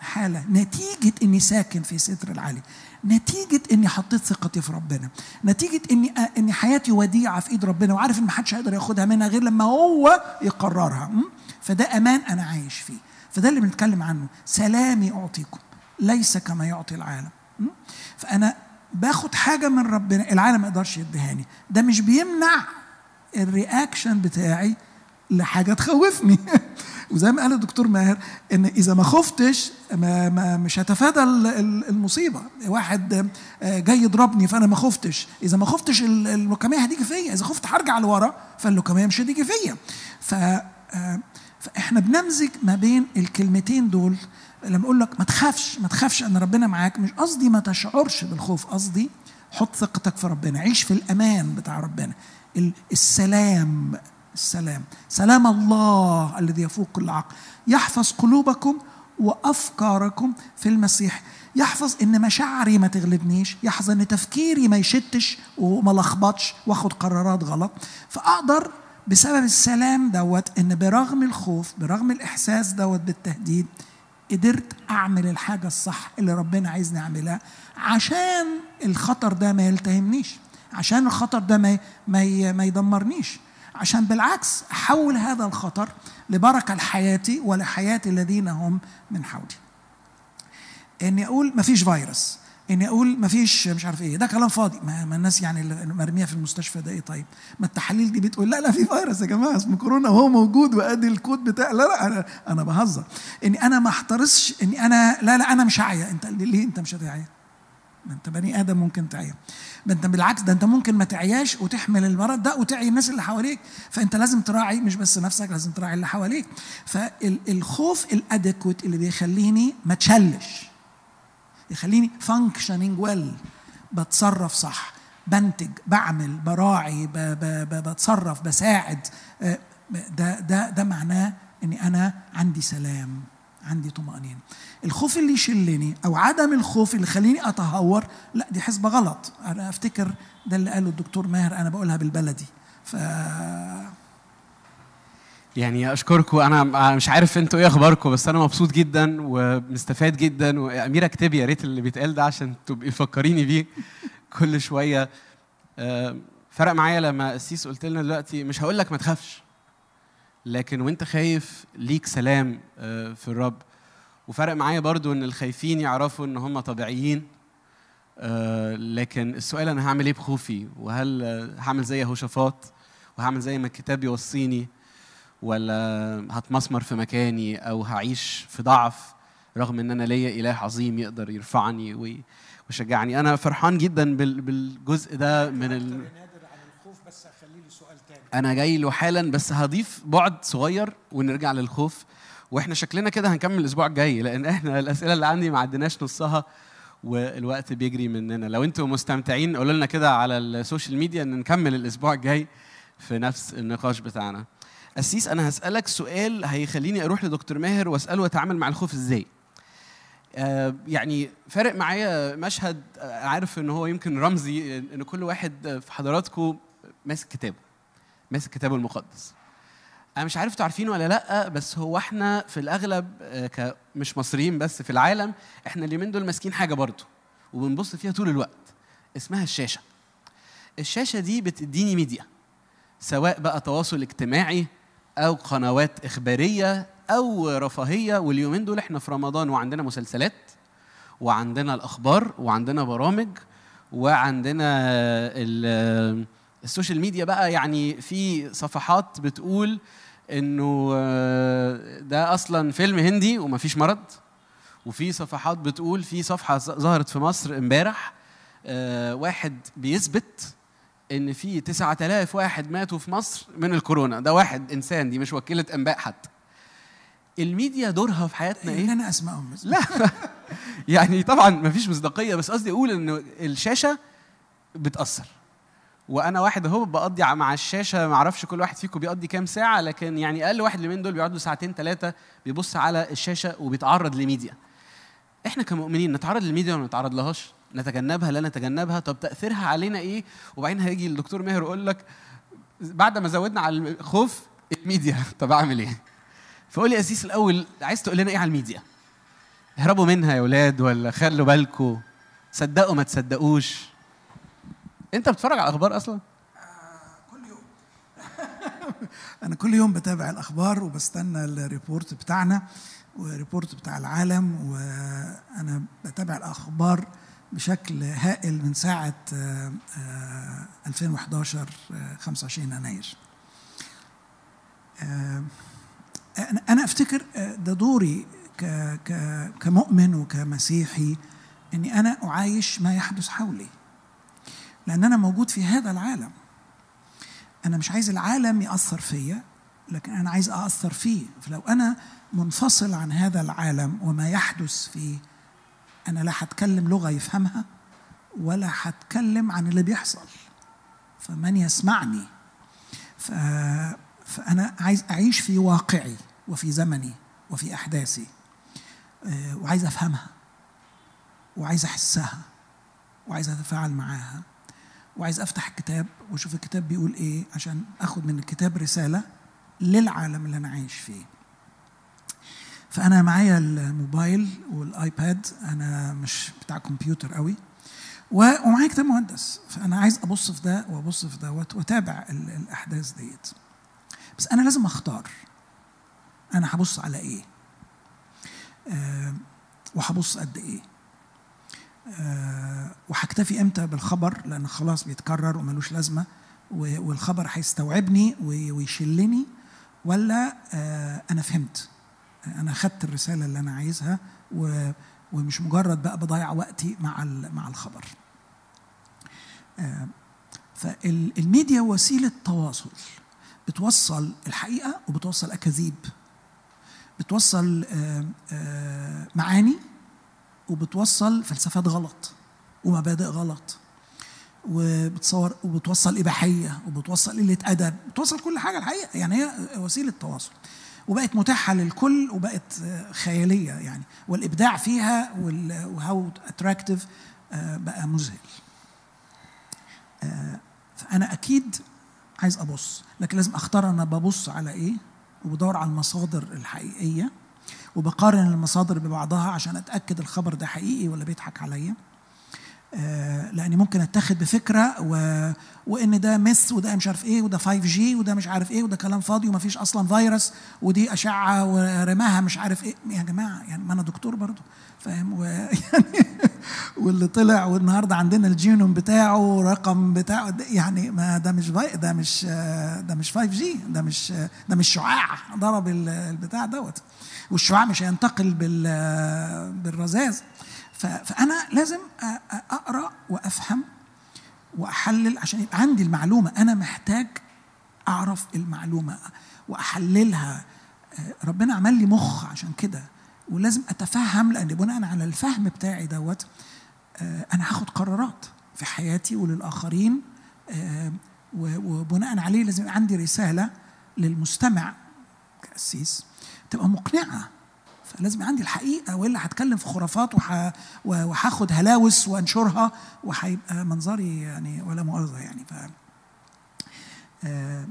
حالة نتيجة إني ساكن في ستر العالي. نتيجة إني حطيت ثقتي في ربنا. نتيجة إني إني حياتي وديعة في إيد ربنا وعارف إن محدش هيقدر ياخدها منها غير لما هو يقررها? فده أمان أنا عايش فيه. فده اللي بنتكلم عنه. سلامي أعطيكم ليس كما يعطي العالم? فأنا باخد حاجة من ربنا العالم ما يقدرش يديهاني. ده مش بيمنع الرياكشن بتاعي لحاجة تخوفني. وزي ما قال الدكتور ماهر إن إذا ما خفتش ما ما مش هتفادى ال- ال- المصيبة. واحد آه، جاي يضربني فأنا ما خفتش. إذا ما خفتش ال- اللوكميه هتيجي فيا. إذا خفت هرجع لورا فاللوكميه مش هتيجي فيا. ف آه، فإحنا بنمزج ما بين الكلمتين دول. لما أقول لك ما تخافش ما تخافش إن ربنا معاك. مش قصدي ما تشعرش بالخوف. قصدي حط ثقتك في ربنا. عيش في الأمان بتاع ربنا. السلام السلام. سلام الله الذي يفوق كل عقل. يحفظ قلوبكم وأفكاركم في المسيح. يحفظ إن مشاعري ما تغلبنيش. يحفظ إن تفكيري ما يشتش وما لخبطش وآخد قرارات غلط. فأقدر بسبب السلام دوت إن برغم الخوف برغم الإحساس دوت بالتهديد قدرت أعمل الحاجة الصح اللي ربنا عايزني أعملها عشان الخطر ده ما يلتهمنيش. عشان الخطر ده ما ما يدمرنيش. عشان بالعكس احول هذا الخطر لبركة لحياتي ولحياة الذين هم من حولي. إني أقول ما فيش فيروس. إني أقول ما فيش مش عارف إيه. ده كلام فاضي. ما, الناس يعني مرمية في المستشفى ده إيه طيب؟ ما التحاليل دي بتقول لا لا في فيروس يا جماعة اسمه كورونا وهو موجود وأدي الكود بتاع لا لا أنا أنا بهزر. إني أنا ما احترسش إني أنا لا لا أنا مش هعيا أنت ليه أنت مش هتعيا ما انت بني آدم ممكن تعيا. ده انت بالعكس ده انت ممكن ما تعياش وتحمل المرض ده وتعي الناس اللي حواليك. فانت لازم تراعي مش بس نفسك لازم تراعي اللي حواليك. فالخوف الادكوت اللي بيخليني ما اتشلش. يخليني فانكشنينج ويل بتصرف صح. بنتج بعمل براعي ب ب ب بتصرف بساعد. ده ده ده معناه إني أنا عندي سلام. عندي طمأنينة. الخوف اللي يشلني أو عدم الخوف اللي يخليني أتهور لا دي حسبة غلط. أنا أفتكر ده اللي قاله الدكتور ماهر أنا بقولها بالبلدي. ف يعني أشكركم. أنا مش عارف أنتوا إيه أخباركم بس أنا مبسوط جدا ومستفاد جدا. واميره اكتبي يا ريت اللي بيتقال ده عشان تبقي تفكريني بيه كل شوية. فرق معايا لما قسيس قلت لنا دلوقتي مش هقول لك ما تخافش. لكن وانت خايف ليك سلام في الرب. وفرق معايا برضو إن الخايفين يعرفوا إن هم طبيعيين لكن السؤال أنا هعمل إيه بخوفي؟ وهل هعمل زي يهوشافاط؟ وهعمل زي ما الكتاب يوصيني؟ ولا هتمسمر في مكاني؟ أو هعيش في ضعف رغم إن أنا ليا إله عظيم يقدر يرفعني ويشجعني. أنا فرحان جدا بالجزء ده من ال... بس خلي لي سؤال تاني أنا جاي له حالا بس هضيف بعد صغير ونرجع للخوف. وإحنا شكلنا كده هنكمل الأسبوع الجاي لأن إحنا الأسئلة اللي عندي ما عدناش نصها والوقت بيجري مننا. لو أنتم مستمتعين قولوا لنا كده على ال social media إن نكمل الأسبوع الجاي في نفس النقاش بتاعنا. أسيس أنا هسألك سؤال هيخليني أروح لدكتور ماهر وأسأله أتعامل مع الخوف إزاي. آه يعني فارق معايا مشهد عارف إن هو يمكن رمزي إن كل واحد في حضراتكم ماسك كتابه. ماسك كتابه المقدس. أنا مش عارف تعرفين ولا لأ بس هو إحنا في الأغلب ك مش مصريين بس في العالم إحنا اليومين دول ماسكين حاجة برضه وبنبص فيها طول الوقت اسمها الشاشة. الشاشة دي بتديني ميديا سواء بقى تواصل اجتماعي أو قنوات إخبارية أو رفاهية واليومين دول إحنا في رمضان وعندنا مسلسلات وعندنا الأخبار وعندنا برامج وعندنا ال social media بقى يعني في صفحات بتقول إنه ده أصلا فيلم هندي ومفيش مرض. وفي صفحات بتقول في صفحة ظهرت في مصر امبارح واحد بيثبت إن في 9000 واحد ماتوا في مصر من الكورونا. ده واحد إنسان دي مش وكيلة أنباء حتى. الميديا دورها في حياتنا إيه؟ أنا اسمائهم بس. لا. يعني طبعا مفيش مصداقية بس قصدي أقول ان الشاشة بتأثر. وأنا واحد اهو بقضي مع الشاشه ما أعرفش كل واحد فيكم بيقضي كام ساعه لكن يعني أقل واحد اليومين دول بيقعد له ساعتين ثلاثة بيبص على الشاشه وبيتعرض لميديا. إحنا كمؤمنين نتعرض للميديا ولا ما نتعرض لهاش نتجنبها لا نتجنبها. طب تأثيرها علينا إيه؟ وبعدين هيجي الدكتور ماهر يقول لك بعد ما زودنا على الخوف الميديا. طب اعمل إيه؟ فقول لي يا أسيس الأول عايز تقول لنا إيه على الميديا؟ اهربوا منها يا ولاد ولا خلوا بالكم صدقوا ما تصدقوش. انت بتتفرج على الاخبار أصلا؟ كل يوم. أنا كل يوم بتابع الاخبار وبستنى ال report بتاعنا وال report بتاع العالم وأنا بتابع الاخبار بشكل هائل من ساعة 2011 25 يناير. أنا أفتكر ده دوري كمؤمن وكمسيحي إني أنا أعايش ما يحدث حولي. لأن أنا موجود في هذا العالم. أنا مش عايز العالم يأثر فيا لكن أنا عايز اثر فيه. فلو أنا منفصل عن هذا العالم وما يحدث فيه أنا لا هتكلم لغة يفهمها ولا هتكلم عن اللي بيحصل. فمن يسمعني؟ ف... فأنا عايز أعيش في واقعي وفي زمني وفي أحداثي آه، وعايز أفهمها وعايز أحسها وعايز أتفاعل معاها. وعايز أفتح الكتاب وأشوف الكتاب بيقول إيه عشان أخد من الكتاب رسالة للعالم اللي أنا عايش فيه. فأنا معايا الموبايل والآيباد أنا مش بتاع كمبيوتر قوي. ومعايا كتاب مهندس. فأنا عايز أبص في ده وأبص في دوت وأتابع ال- الأحداث ديت. بس أنا لازم أختار. أنا هبص على إيه؟ آه وهبص قد إيه؟ وهكتفي إمتى بالخبر؟ لأن خلاص بيتكرر وملوش لازمة والخبر هيستوعبني وي- ويشلني ولا آه أنا فهمت. أنا خدت الرسالة اللي أنا عايزها ومش مجرد بقى بضيع وقتي مع مع الخبر. آه، فالميديا وسيلة تواصل. بتوصل الحقيقة وبتوصل أكاذيب. بتوصل آه، آه، معاني وبتوصل فلسفات غلط ومبادئ غلط وبتصور وبتوصل إباحية وبتوصل قلة أدب بتوصل كل حاجة الحقيقة. يعني هي وسيلة تواصل. وبقت متاحة للكل وبقت آه، خيالية يعني. والإبداع فيها وهاو اتراكتيف بقى مذهل. آه، فأنا أكيد عايز أبص لكن لازم أختار أنا ببص على إيه؟ وبدور على المصادر الحقيقية. وبقارن المصادر ببعضها عشان أتأكد الخبر ده حقيقي ولا بيضحك عليا. لأني ممكن أتاخد بفكرة و... وإن ده مس وده مش عارف إيه وده 5G وده مش عارف إيه وده كلام فاضي ومفيش أصلا فيروس ودي أشعة ورماها مش عارف إيه. يا جماعة يعني ما أنا دكتور برضو فاهم؟ ويعني واللي طلع والنهاردة عندنا الجينوم بتاعه رقم بتاعه يعني ما ده مش ده مش آه، ده مش 5G ده مش آه، ده مش شعاع ضرب ال- البتاع دوت. والشعاع مش هينتقل بال آه، بالرذاذ. فأنا لازم أقرأ وأفهم وأحلل عشان يبقى عندي المعلومة. أنا محتاج أعرف المعلومة وأحللها. آه، ربنا عمل لي مخ عشان كده. ولازم أتفهم لأن بناء على الفهم بتاعي دوت آه، أنا هاخد قرارات في حياتي وللآخرين. آه، وبناء عليه لازم عندي رسالة للمستمع كأسيس تبقى مقنعة. يبقى عندي الحقيقة وإلا هتكلم في خرافات. وهاخد هلاوس وانشرها وهيبقى منظري يعني ولا مؤاخذة يعني ف آه،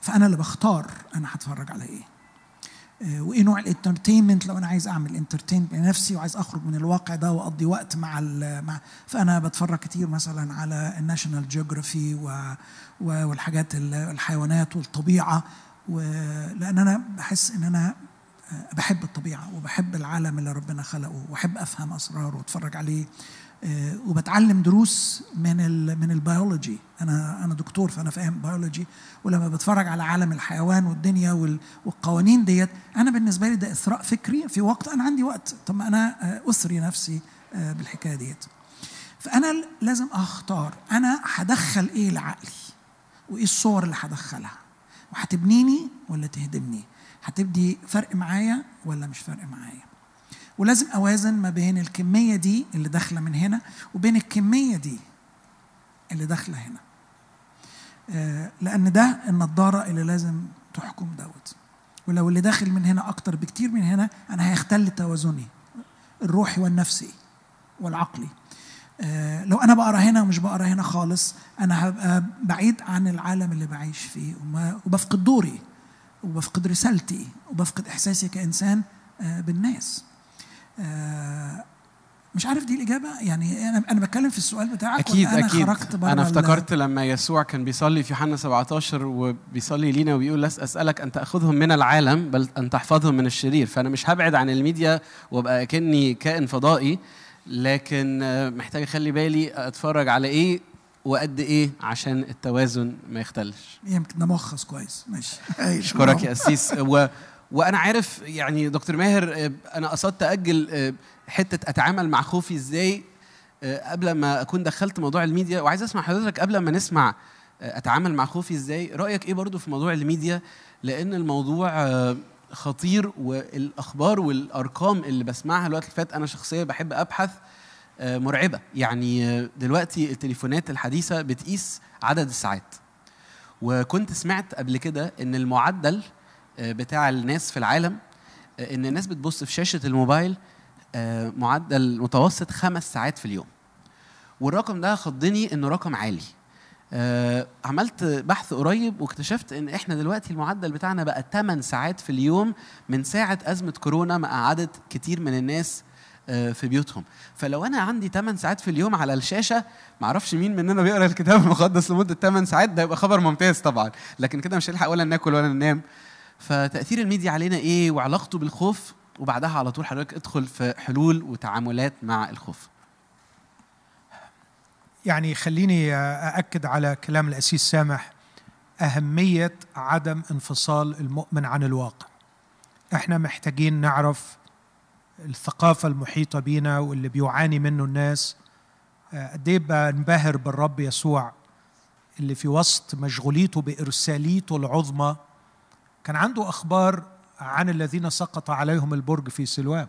فأنا اللي بختار أنا هتفرج على إيه آه، وإيه نوع ال entertainment لو أنا عايز أعمل entertainment لنفسي وعايز أخرج من الواقع ده وأقضي وقت مع مع فانا بتفرج كتير مثلا على ال National Geographic. والحاجات ال- الحيوانات والطبيعة ولان أنا بحس إن أنا بحب الطبيعة وبحب العالم اللي ربنا خلقه وأحب أفهم أسراره وأتفرج عليه آه، وبتعلم دروس من ال من البيولوجي. أنا أنا دكتور فأنا فاهم بيولوجي. ولما بتفرج على عالم الحيوان والدنيا وال- والقوانين ديت أنا بالنسبة لي ده إثراء فكري. في وقت أنا عندي وقت. طب ما أنا آه، اثري نفسي آه، بالحكاية ديت. فأنا لازم أختار أنا هدخل إيه لعقلي؟ وإيه الصور اللي هدخلها؟ وهتبنيني ولا تهدمني؟ هتبدي فرق معايا ولا مش فرق معايا؟ ولازم أوازن ما بين الكمية دي اللي داخلة من هنا وبين الكمية دي اللي داخلة هنا. آه، لأن ده النضارة اللي لازم تحكم دوت. ولو اللي داخل من هنا أكتر بكتير من هنا أنا هيختل توازني الروحي والنفسي والعقلي. آه، لو أنا بقرأ هنا ومش بقرأ هنا خالص أنا هبقى بعيد عن العالم اللي بعيش فيه وبفقد دوري. وبفقد رسالتي وبفقد إحساسي كإنسان آه، بالناس. آه، مش عارف دي الإجابة؟ يعني أنا أنا بتكلم في السؤال بتاعك أكيد أنا أكيد. خرجت بره أنا افتكرت لما يسوع كان بيصلي في يوحنا 17 وبيصلي لينا وبيقول لس أسألك أن تأخذهم من العالم بل أن تحفظهم من الشرير. فأنا مش هبعد عن الميديا وأبقى كاني كائن فضائي لكن آه، محتاج أخلي بالي أتفرج على إيه؟ وقد إيه عشان التوازن ما يختلش. يمكن ده ملخص كويس. ماشي. اشكرك يا أسيس. و... وأنا عارف يعني دكتور ماهر آه، أنا قصدت أجل آه، حتة أتعامل مع خوفي إزاي آه، قبل ما أكون دخلت موضوع الميديا. وعايز أسمع حضرتك قبل ما نسمع أتعامل مع خوفي إزاي رأيك إيه برضو في موضوع الميديا؟ لأن الموضوع خطير والأخبار والأرقام اللي بسمعها الوقت اللي فات أنا شخصيا بحب أبحث مرعبة. يعني آه، دلوقتي التليفونات الحديثة بتقيس عدد الساعات. وكنت سمعت قبل كده إن المعدل آه، بتاع الناس في العالم آه، إن الناس بتبص في شاشة الموبايل آه، معدل متوسط خمس ساعات في اليوم. والرقم ده خضني إنه رقم عالي. آه، عملت بحث قريب واكتشفت إن إحنا دلوقتي المعدل بتاعنا بقى 8 ساعات في اليوم من ساعة أزمة كورونا ما قعدت كتير من الناس آه، في بيوتهم. فلو أنا عندي 8 ساعات في اليوم على الشاشة ما أعرفش مين مننا بيقرأ الكتاب المقدس لمدة 8 ساعات ده يبقى خبر ممتاز طبعا. لكن كده مش هنلحق ولا ناكل ولا ننام. فتأثير الميديا علينا إيه؟ وعلاقته بالخوف وبعدها على طول حضرتك ادخل في حلول وتعاملات مع الخوف. يعني خليني أأكد على كلام الأسيس سامح. أهمية عدم انفصال المؤمن عن الواقع. إحنا محتاجين نعرف الثقافة المحيطة بينا واللي بيعاني منه الناس آه، قد إيه بنبهر بالرب يسوع اللي في وسط مشغوليته بإرساليته العظمى. كان عنده أخبار عن الذين سقط عليهم البرج في سلوان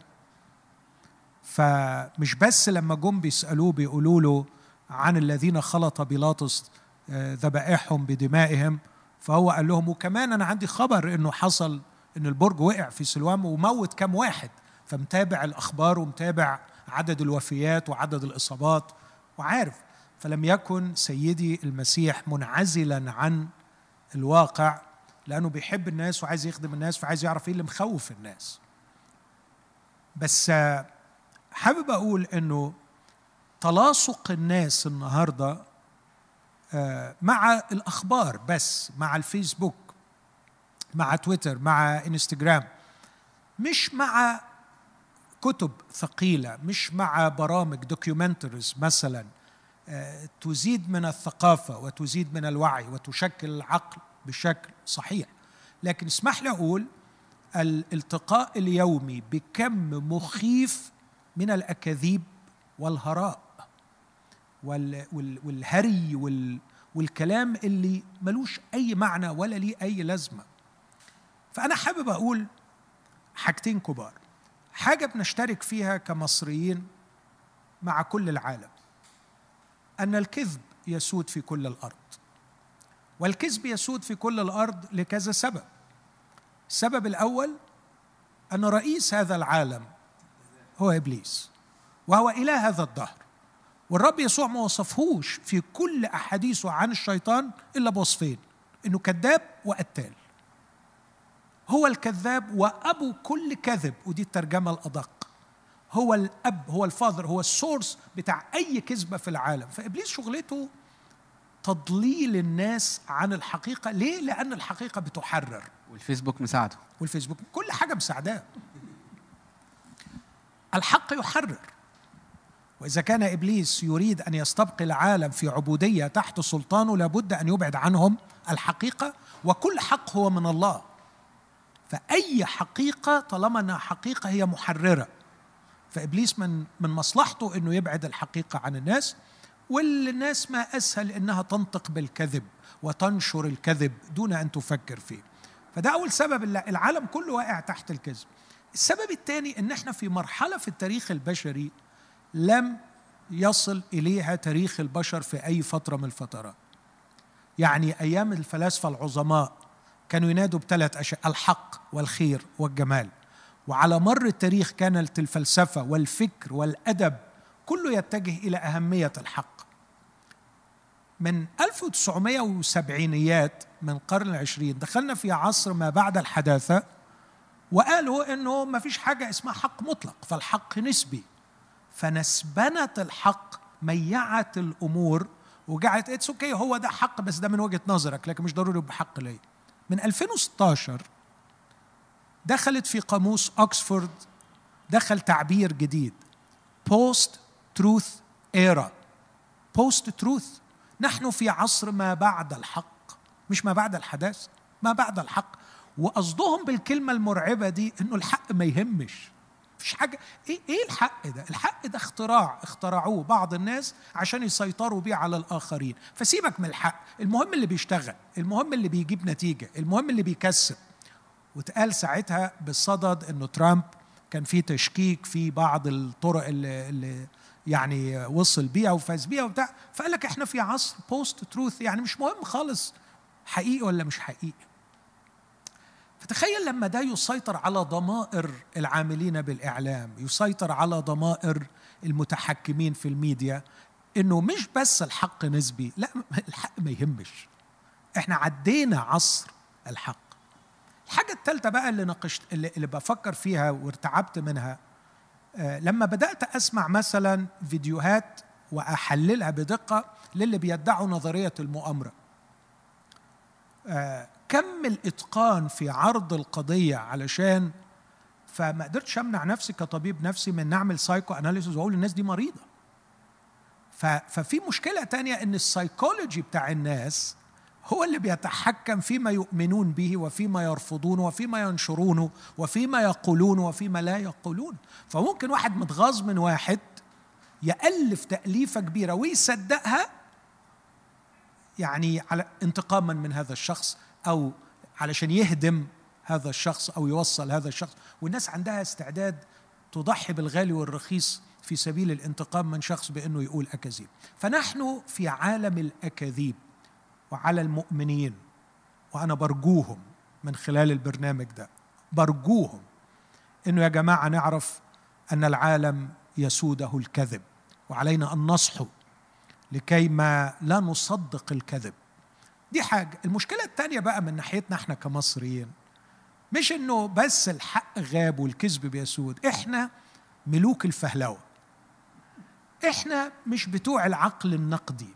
فمش بس لما جم بيسألوه بيقولوا له عن الذين خلط بيلاطس آه، ذبائحهم بدمائهم فهو قال لهم وكمان أنا عندي خبر إنه حصل إن البرج وقع في سلوان وموت كام واحد. فمتابع الأخبار ومتابع عدد الوفيات وعدد الإصابات وعارف. فلم يكن سيدي المسيح منعزلا عن الواقع لأنه بيحب الناس وعايز يخدم الناس فعايز يعرف إيه اللي مخوف الناس. بس آه، حابب أقول إنه تلاصق الناس النهارده آه، مع الأخبار بس مع الفيسبوك مع تويتر مع إنستجرام مش مع كتب ثقيلة مش مع برامج دوكيومنتريز مثلا. آه، تزيد من الثقافة وتزيد من الوعي وتشكل العقل بشكل صحيح. لكن اسمح لي أقول الالتقاء اليومي بكم مخيف من الأكاذيب والهراء وال وال والهري وال والكلام اللي ملوش أي معنى ولا ليه أي لازمة. فأنا حابب أقول حاجتين كبار. حاجة بنشترك فيها كمصريين مع كل العالم أن الكذب يسود في كل الأرض. والكذب يسود في كل الأرض لكذا سبب. السبب الأول أن رئيس هذا العالم هو إبليس وهو إله هذا الدهر. والرب يسوع ما وصفهوش في كل أحاديثه عن الشيطان إلا بوصفين إنه كذاب وقتال. هو الكذاب وأبو كل كذب ودي الترجمة الأدق. هو الأب هو الفاذر هو السورس بتاع أي كذبة في العالم. فإبليس شغلته تضليل الناس عن الحقيقة. ليه؟ لأن الحقيقة بتحرر. والفيسبوك مساعده. والفيسبوك كل حاجة مساعداه. الحق يحرر. وإذا كان إبليس يريد أن يستبقي العالم في عبودية تحت سلطانه لابد أن يبعد عنهم الحقيقة وكل حق هو من الله. فأي حقيقة طالما إنها حقيقة هي محررة. فإبليس من من مصلحته إنه يبعد الحقيقة عن الناس والناس ما أسهل إنها تنطق بالكذب وتنشر الكذب دون أن تفكر فيه. فده أول سبب العالم كله واقع تحت الكذب. السبب الثاني إن إحنا في مرحلة في التاريخ البشري لم يصل إليها تاريخ البشر في أي فترة من الفترات. يعني أيام الفلاسفة العظماء كانوا ينادوا بثلاث أشياء الحق والخير والجمال. وعلى مر التاريخ كانت الفلسفة والفكر والأدب كله يتجه إلى أهمية الحق. من 1970 من القرن العشرين دخلنا في عصر ما بعد الحداثة وقالوا إنه ما فيش حاجة اسمها حق مطلق فالحق نسبي. فنسبنة الحق ميعت الأمور وجعلت it's okay هو ده حق بس ده من وجهة نظرك لكن مش ضروري يبقى حق ليا. من 2016 دخلت في قاموس اوكسفورد دخل تعبير جديد post-truth era post-truth نحن في عصر ما بعد الحق مش ما بعد الحداثة ما بعد الحق. وقصدهم بالكلمة المرعبة دي إنه الحق ما يهمش. مفيش حاجة. إيه إيه الحق ده؟ الحق ده اختراع اخترعوه بعض الناس عشان يسيطروا بيه على الآخرين. فسيبك من الحق. المهم اللي بيشتغل المهم اللي بيجيب نتيجة المهم اللي بيكسب. واتقال ساعتها بالصدد إنه ترامب كان في تشكيك في بعض الطرق اللي, اللي يعني وصل بيها وفاز بيها وبتاع. فقال لك إحنا في عصر بوست تروث يعني مش مهم خالص حقيقي ولا مش حقيقي. فتخيل لما ده يسيطر على ضمائر العاملين بالإعلام يسيطر على ضمائر المتحكمين في الميديا إنه مش بس الحق نسبي لا الحق ما يهمش. إحنا عدينا عصر الحق. الحاجة الثالثة بقى اللي ناقشت اللي, بفكر فيها وارتعبت منها آه لما بدأت أسمع مثلا فيديوهات وأحللها بدقة للي بيدعوا نظرية المؤامرة. آه كم الإتقان في عرض القضية علشان فما قدرتش أمنع نفسي كطبيب نفسي من نعمل psychoanalysis وأقول الناس دي مريضة. ففي مشكلة تانية إن السايكولوجي بتاع الناس هو اللي بيتحكم فيما يؤمنون به وفيما يرفضونه وفيما ينشرونه وفيما يقولون وفيما لا يقولون. فممكن واحد متغاظ من واحد يألف تأليفة كبيرة ويصدقها يعني على انتقاما من هذا الشخص. أو علشان يهدم هذا الشخص أو يوصل هذا الشخص. والناس عندها استعداد تضحي بالغالي والرخيص في سبيل الانتقام من شخص بأنه يقول أكاذيب. فنحن في عالم الأكاذيب وعلى المؤمنين وأنا برجوهم من خلال البرنامج ده. برجوهم. إنه يا جماعة نعرف أن العالم يسوده الكذب وعلينا أن نصحو لكي ما لا نصدق الكذب. دي حاجة. المشكلة الثانية بقى من ناحيتنا إحنا كمصريين مش انه بس الحق غاب والكذب بيسود إحنا ملوك الفهلوة. إحنا مش بتوع العقل النقدي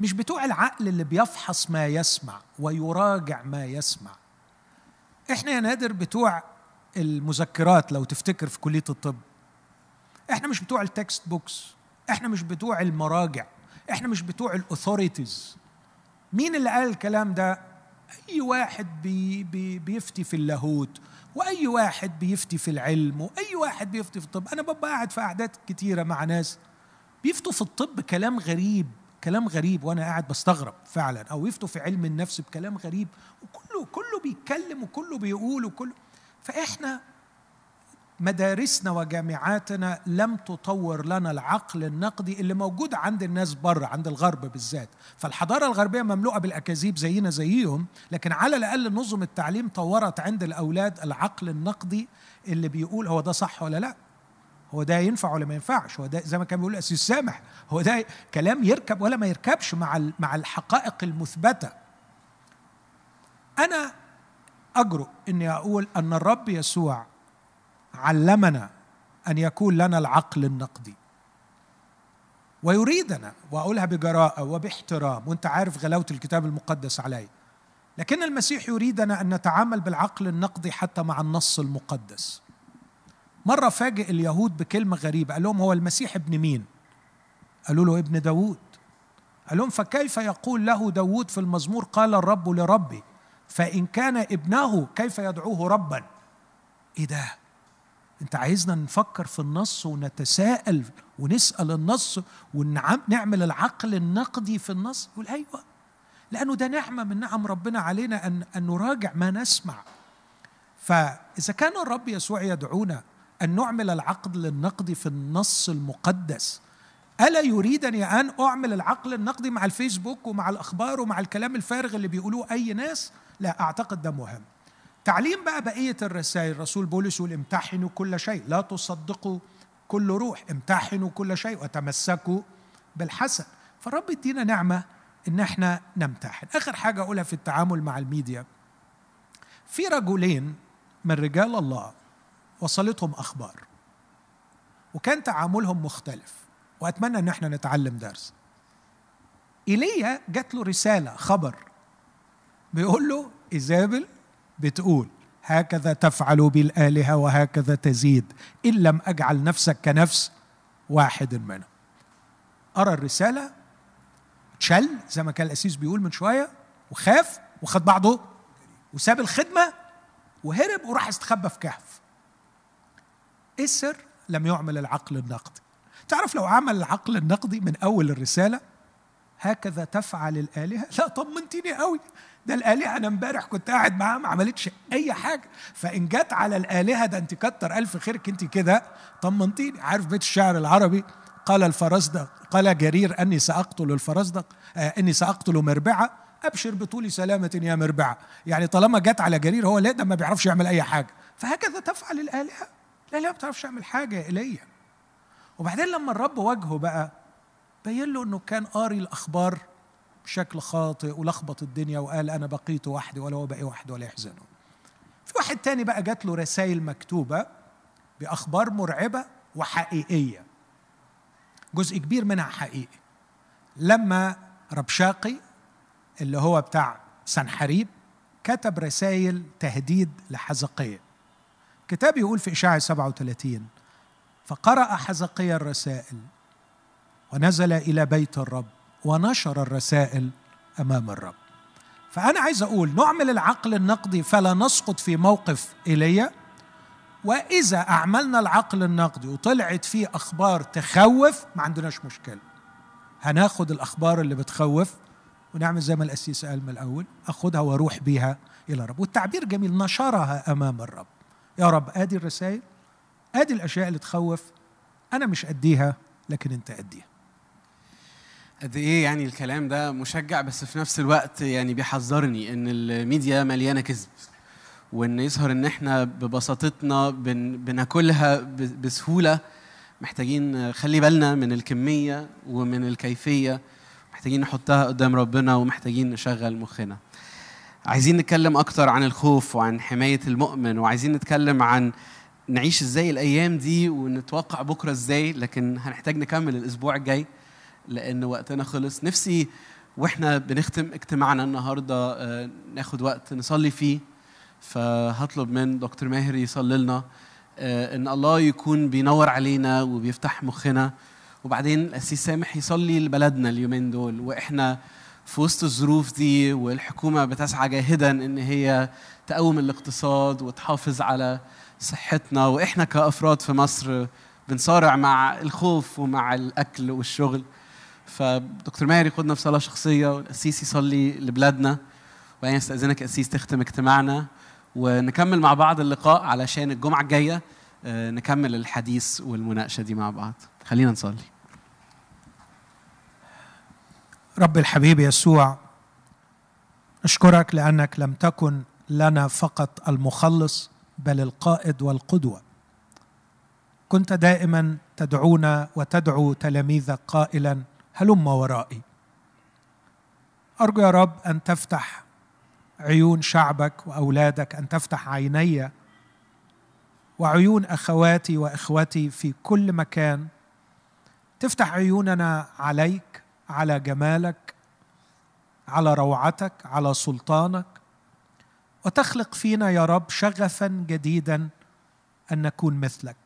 مش بتوع العقل اللي بيفحص ما يسمع ويراجع ما يسمع. إحنا يا نادر بتوع المذكرات لو تفتكر في كلية الطب. إحنا مش بتوع ال textbooks إحنا مش بتوع المراجع إحنا مش بتوع ال authorities مين اللي قال الكلام ده؟ أي واحد بي بي بيفتي في اللاهوت وأي واحد بيفتي في العلم وأي واحد بيفتي في الطب. أنا ببقى قاعد في قعدات كتيرة مع ناس بيفتوا في الطب كلام غريب كلام غريب وأنا قاعد بستغرب فعلا أو يفتوا في علم النفس بكلام غريب وكله كله بيتكلم وكله بيقول وكله. فإحنا مدارسنا وجامعاتنا لم تطور لنا العقل النقدي اللي موجود عند الناس بره عند الغرب بالذات. فالحضارة الغربية مملوءة بالأكاذيب زينا زيهم لكن على الأقل نظم التعليم طورت عند الأولاد العقل النقدي اللي بيقول هو ده صح ولا لأ. هو ده ينفع ولا ما ينفعش؟ هو ده زي ما كان بيقول أسيس سامح هو ده كلام يركب ولا ما يركبش مع مع الحقائق المثبتة. أنا أجرؤ إني أقول أن الرب يسوع علمنا أن يكون لنا العقل النقدي. ويريدنا وأقولها بجراءة وباحترام وأنت عارف غلاوة الكتاب المقدس علي لكن المسيح يريدنا أن نتعامل بالعقل النقدي حتى مع النص المقدس. مرة فاجئ اليهود بكلمة غريبة قال لهم هو المسيح ابن مين؟ قالوا له ابن داوود. قال لهم فكيف يقول له داوود في المزمور قال الرب لربي؟ فإن كان ابنه كيف يدعوه ربا؟ إيه ده؟ انت عايزنا نفكر في النص ونتساءل ونسأل النص ونعمل العقل النقدي في النص؟ يقول أيوه لأنه ده نعمة من نعم ربنا علينا ان أن نراجع ما نسمع. فإذا كان الرب يسوع يدعونا أن نعمل العقل النقدي في النص المقدس ألا يريدني أن أعمل العقل النقدي مع الفيسبوك ومع الأخبار ومع الكلام الفارغ اللي بيقولوه أي ناس؟ لا أعتقد ده مهم. تعليم بقى بقية الرسائل. الرسول بولس يقول امتحنوا كل شيء. لا تصدقوا كل روح. امتحنوا كل شيء وتمسكوا بالحسن فالرب يدينا نعمة إن إحنا نمتحن. آخر حاجة أقولها في التعامل مع الميديا. في رجلين من رجال الله وصلتهم أخبار وكان تعاملهم مختلف وأتمنى إن إحنا نتعلم درس. إيليا جات له رسالة خبر بيقول له إيزابل بتقول هكذا تفعل بالآلهة وهكذا تزيد إن لم أجعل نفسك كنفس واحد منهم. أرى الرسالة تشل زي ما كان الأسيس بيقول من شوية وخاف وخد بعضه وساب الخدمة وهرب وراح استخبى في كهف. إيه السر؟ لم يعمل العقل النقدي. تعرف لو عمل العقل النقدي من أول الرسالة هكذا تفعل الآلهة؟ لا طمنتني قوي. ده الآلهة أنا امبارح كنت قاعد معاها ما عملتش أي حاجة. فإن جت على الآلهة ده أنت كتر ألف خيرك انت كده طمنتيني. عارف بيت الشعر العربي؟ قال الفرزدق قال جرير أني سأقتل الفرزدق آه أني سأقتل مربعة. أبشر بطول سلامة يا مربعة. يعني طالما جت على جرير هو لا ده ما بيعرفش يعمل أي حاجة. فهكذا تفعل الآلهة. الآلهة ما بتعرفش تعمل حاجة يا ايليا وبعدين لما الرب واجهه بقى بين له إنه كان قاري الأخبار بشكل خاطئ ولخبط الدنيا وقال أنا بقيت وحدي ولا هو بقي وحده ولا يحزنون في واحد تاني بقى جات له رسائل مكتوبة بأخبار مرعبة وحقيقية. جزء كبير منها حقيقي. لما ربشاقي اللي هو بتاع سنحريب كتب رسائل تهديد لحزقية. كتاب يقول في إشاعة 37 فقرأ حزقية الرسائل ونزل إلى بيت الرب. ونشر الرسائل أمام الرب. فأنا عايز أقول نعمل العقل النقدي فلا نسقط في موقف إيليا. وإذا أعملنا العقل النقدي وطلعت فيه أخبار تخوف ما عندناش مشكلة. هناخد الأخبار اللي بتخوف ونعمل زي ما الأسيس قال من الأول أخدها وأروح بيها إلى الرب. والتعبير جميل نشرها أمام الرب. يا رب آدي الرسائل آدي الأشياء اللي تخوف أنا مش أديها لكن أنت أديها. قد إيه يعني الكلام ده مشجع بس في نفس الوقت يعني بيحذرني إن الميديا مليانة كذب وإن يظهر إن إحنا ببساطتنا بن بناكلها بسهولة. محتاجين خلي بالنا من الكمية ومن الكيفية محتاجين نحطها قدام ربنا ومحتاجين نشغل مخنا. عايزين نتكلم أكتر عن الخوف وعن حماية المؤمن وعايزين نتكلم عن نعيش إزاي الأيام دي ونتوقع بكرة إزاي لكن هنحتاج نكمل الأسبوع الجاي. لأن وقتنا خلص. نفسي وإحنا بنختم اجتماعنا النهارده آه، ناخد وقت نصلي فيه. فهطلب من دكتور ماهر يصلي لنا. آه، إن الله يكون بينور علينا وبيفتح مخنا. وبعدين الاسيس سامح يصلي لبلدنا اليومين دول. وإحنا في وسط الظروف دي والحكومة بتسعى جاهدا إن هي تقوم الاقتصاد وتحافظ على صحتنا. وإحنا كأفراد في مصر بنصارع مع الخوف ومع الأكل والشغل. فدكتور ماهر ياخدنا في صلاه شخصية والقسيس يصلي لبلادنا وبعدين استاذنك قسيس تختم اجتماعنا. ونكمل مع بعض اللقاء علشان الجمعة الجاية آه، نكمل الحديث والمناقشة دي مع بعض. خلينا نصلي. رب الحبيب يسوع أشكرك لأنك لم تكن لنا فقط المخلص بل القائد والقدوة. كنت دائما تدعونا وتدعو تلاميذك قائلا هلم ورائي. أرجو يا رب أن تفتح عيون شعبك وأولادك أن تفتح عيني وعيون أخواتي وإخوتي في كل مكان. تفتح عيوننا عليك على جمالك على روعتك على سلطانك. وتخلق فينا يا رب شغفا جديدا أن نكون مثلك.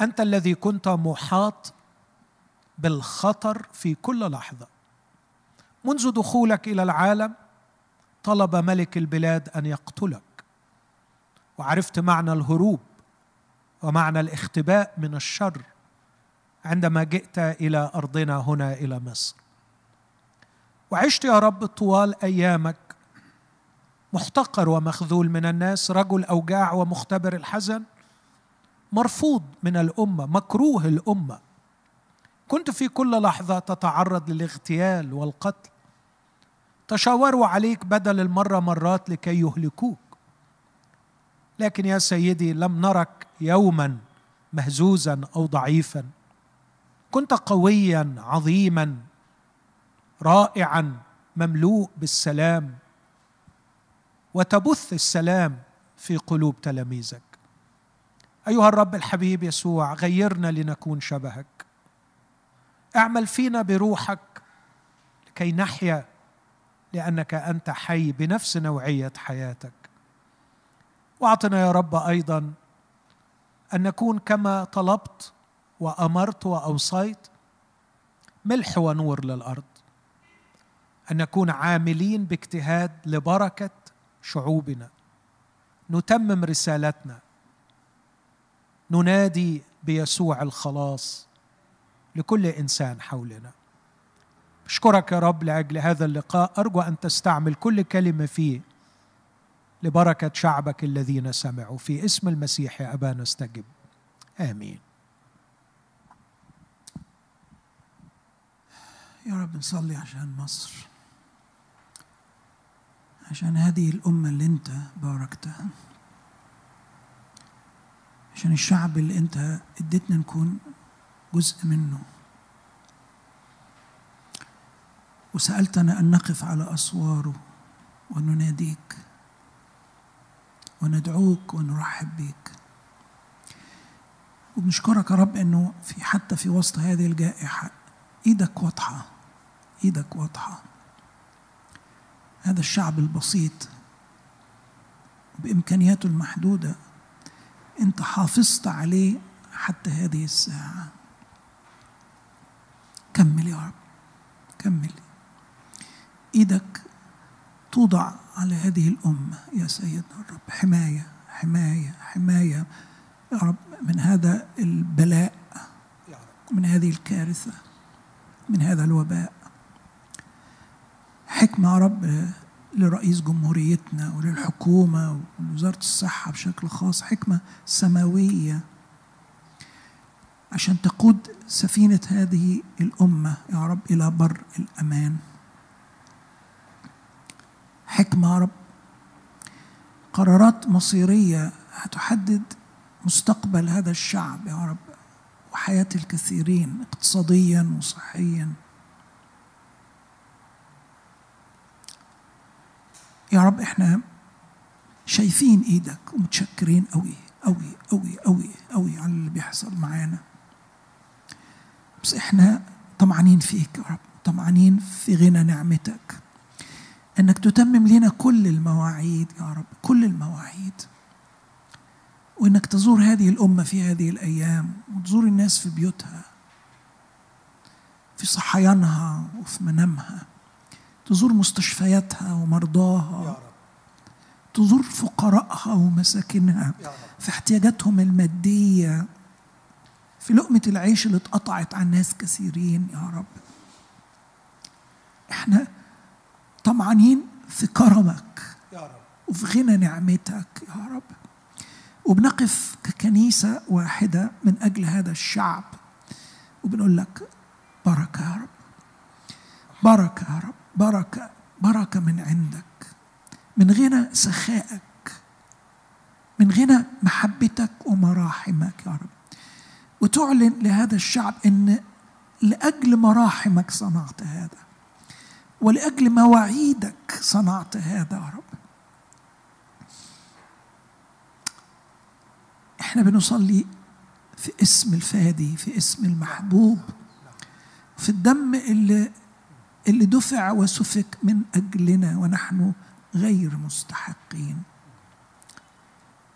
أنت الذي كنت محاط بالخطر في كل لحظة. منذ دخولك إلى العالم طلب ملك البلاد أن يقتلك. وعرفت معنى الهروب ومعنى الاختباء من الشر عندما جئت إلى أرضنا هنا إلى مصر. وعشت يا رب طوال أيامك محتقر ومخذول من الناس رجل أوجاع ومختبر الحزن مرفوض من الأمة مكروه الأمة. كنت في كل لحظة تتعرض للاغتيال والقتل. تشاوروا عليك بدل المرة مرات لكي يهلكوك. لكن يا سيدي لم نرك يوما مهزوزا أو ضعيفا. كنت قويا عظيما رائعا مملوء بالسلام. وتبث السلام في قلوب تلاميذك. أيها الرب الحبيب يسوع غيرنا لنكون شبهك. اعمل فينا بروحك لكي نحيا لأنك أنت حي بنفس نوعية حياتك. وأعطنا يا رب أيضا أن نكون كما طلبت وأمرت وأوصيت ملح ونور للأرض. أن نكون عاملين باجتهاد لبركة شعوبنا. نتمم رسالتنا. ننادي بيسوع الخلاص. لكل إنسان حولنا. أشكرك يا رب لأجل هذا اللقاء. أرجو أن تستعمل كل كلمة فيه لبركة شعبك الذين سمعوا. في اسم المسيح يا ابانا استجب آمين. يا رب نصلي عشان مصر. عشان هذه الأمة اللي أنت باركتها. عشان الشعب اللي أنت اديتنا نكون جزء منه. وسألتنا أن نقف على أسواره ونناديك وندعوك ونرحب بيك. وبنشكرك يا رب إنه في حتى في وسط هذه الجائحة إيدك واضحة إيدك واضحة. هذا الشعب البسيط بإمكانياته المحدودة أنت حافظت عليه حتى هذه الساعة. كمل يا رب. كمل. إيدك توضع على هذه الأمة يا سيدنا الرب. حماية حماية حماية. يا رب من هذا البلاء من هذه الكارثة من هذا الوباء. حكمة يا رب لرئيس جمهوريتنا وللحكومة ولوزارة الصحة بشكل خاص. حكمة سماوية. عشان تقود سفينة هذه الأمة يا رب إلى بر الأمان. حكمة يا رب. قرارات مصيرية هتحدد مستقبل هذا الشعب يا رب وحياة الكثيرين اقتصاديا وصحيا. يا رب إحنا شايفين إيدك ومتشكرين قوي قوي قوي قوي قوي على اللي بيحصل معانا. بس إحنا طمعانين فيك يا رب طمعانين في غنى نعمتك. إنك تتمم لنا كل المواعيد يا رب كل المواعيد. وإنك تزور هذه الأمة في هذه الأيام وتزور الناس في بيوتها في صحيانها وفي منامها. تزور مستشفياتها ومرضاها. يا رب. تزور فقراءها ومساكنها في احتياجاتهم المادية. في لقمة العيش اللي اتقطعت عن ناس كثيرين يا رب. إحنا طمعانين في كرمك يا رب. وفي غنى نعمتك يا رب. وبنقف ككنيسة واحدة من أجل هذا الشعب. وبنقول لك بركة يا رب. بركة يا رب. بركة بركة من عندك. من غنى سخائك. من غنى محبتك ومراحمك يا رب. وتعلن لهذا الشعب إن لأجل مراحمك صنعت هذا ولأجل مواعيدك صنعت هذا يا رب. إحنا بنصلي في اسم الفادي في اسم المحبوب في الدم اللي اللي دفع وسفك من أجلنا ونحن غير مستحقين.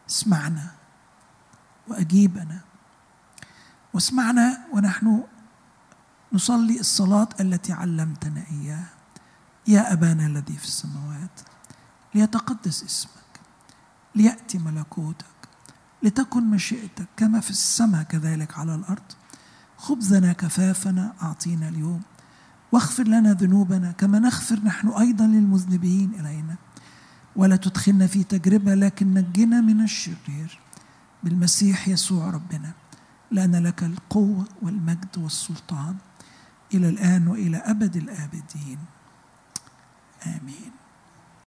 اسمعنا وأجيبنا. واسمعنا ونحن نصلي الصلاة التي علمتنا إياها. يا أبانا الذي في السماوات ليتقدس اسمك لياتي ملكوتك لتكن مشيئتك كما في السماء كذلك على الأرض. خبزنا كفافنا أعطينا اليوم. واغفر لنا ذنوبنا كما نغفر نحن أيضا للمذنبين إلينا. ولا تدخلنا في تجربة لكن نجنا من الشرير. بالمسيح يسوع ربنا. لأن لك القوة والمجد والسلطان إلى الآن وإلى أبد الآبدين. آمين.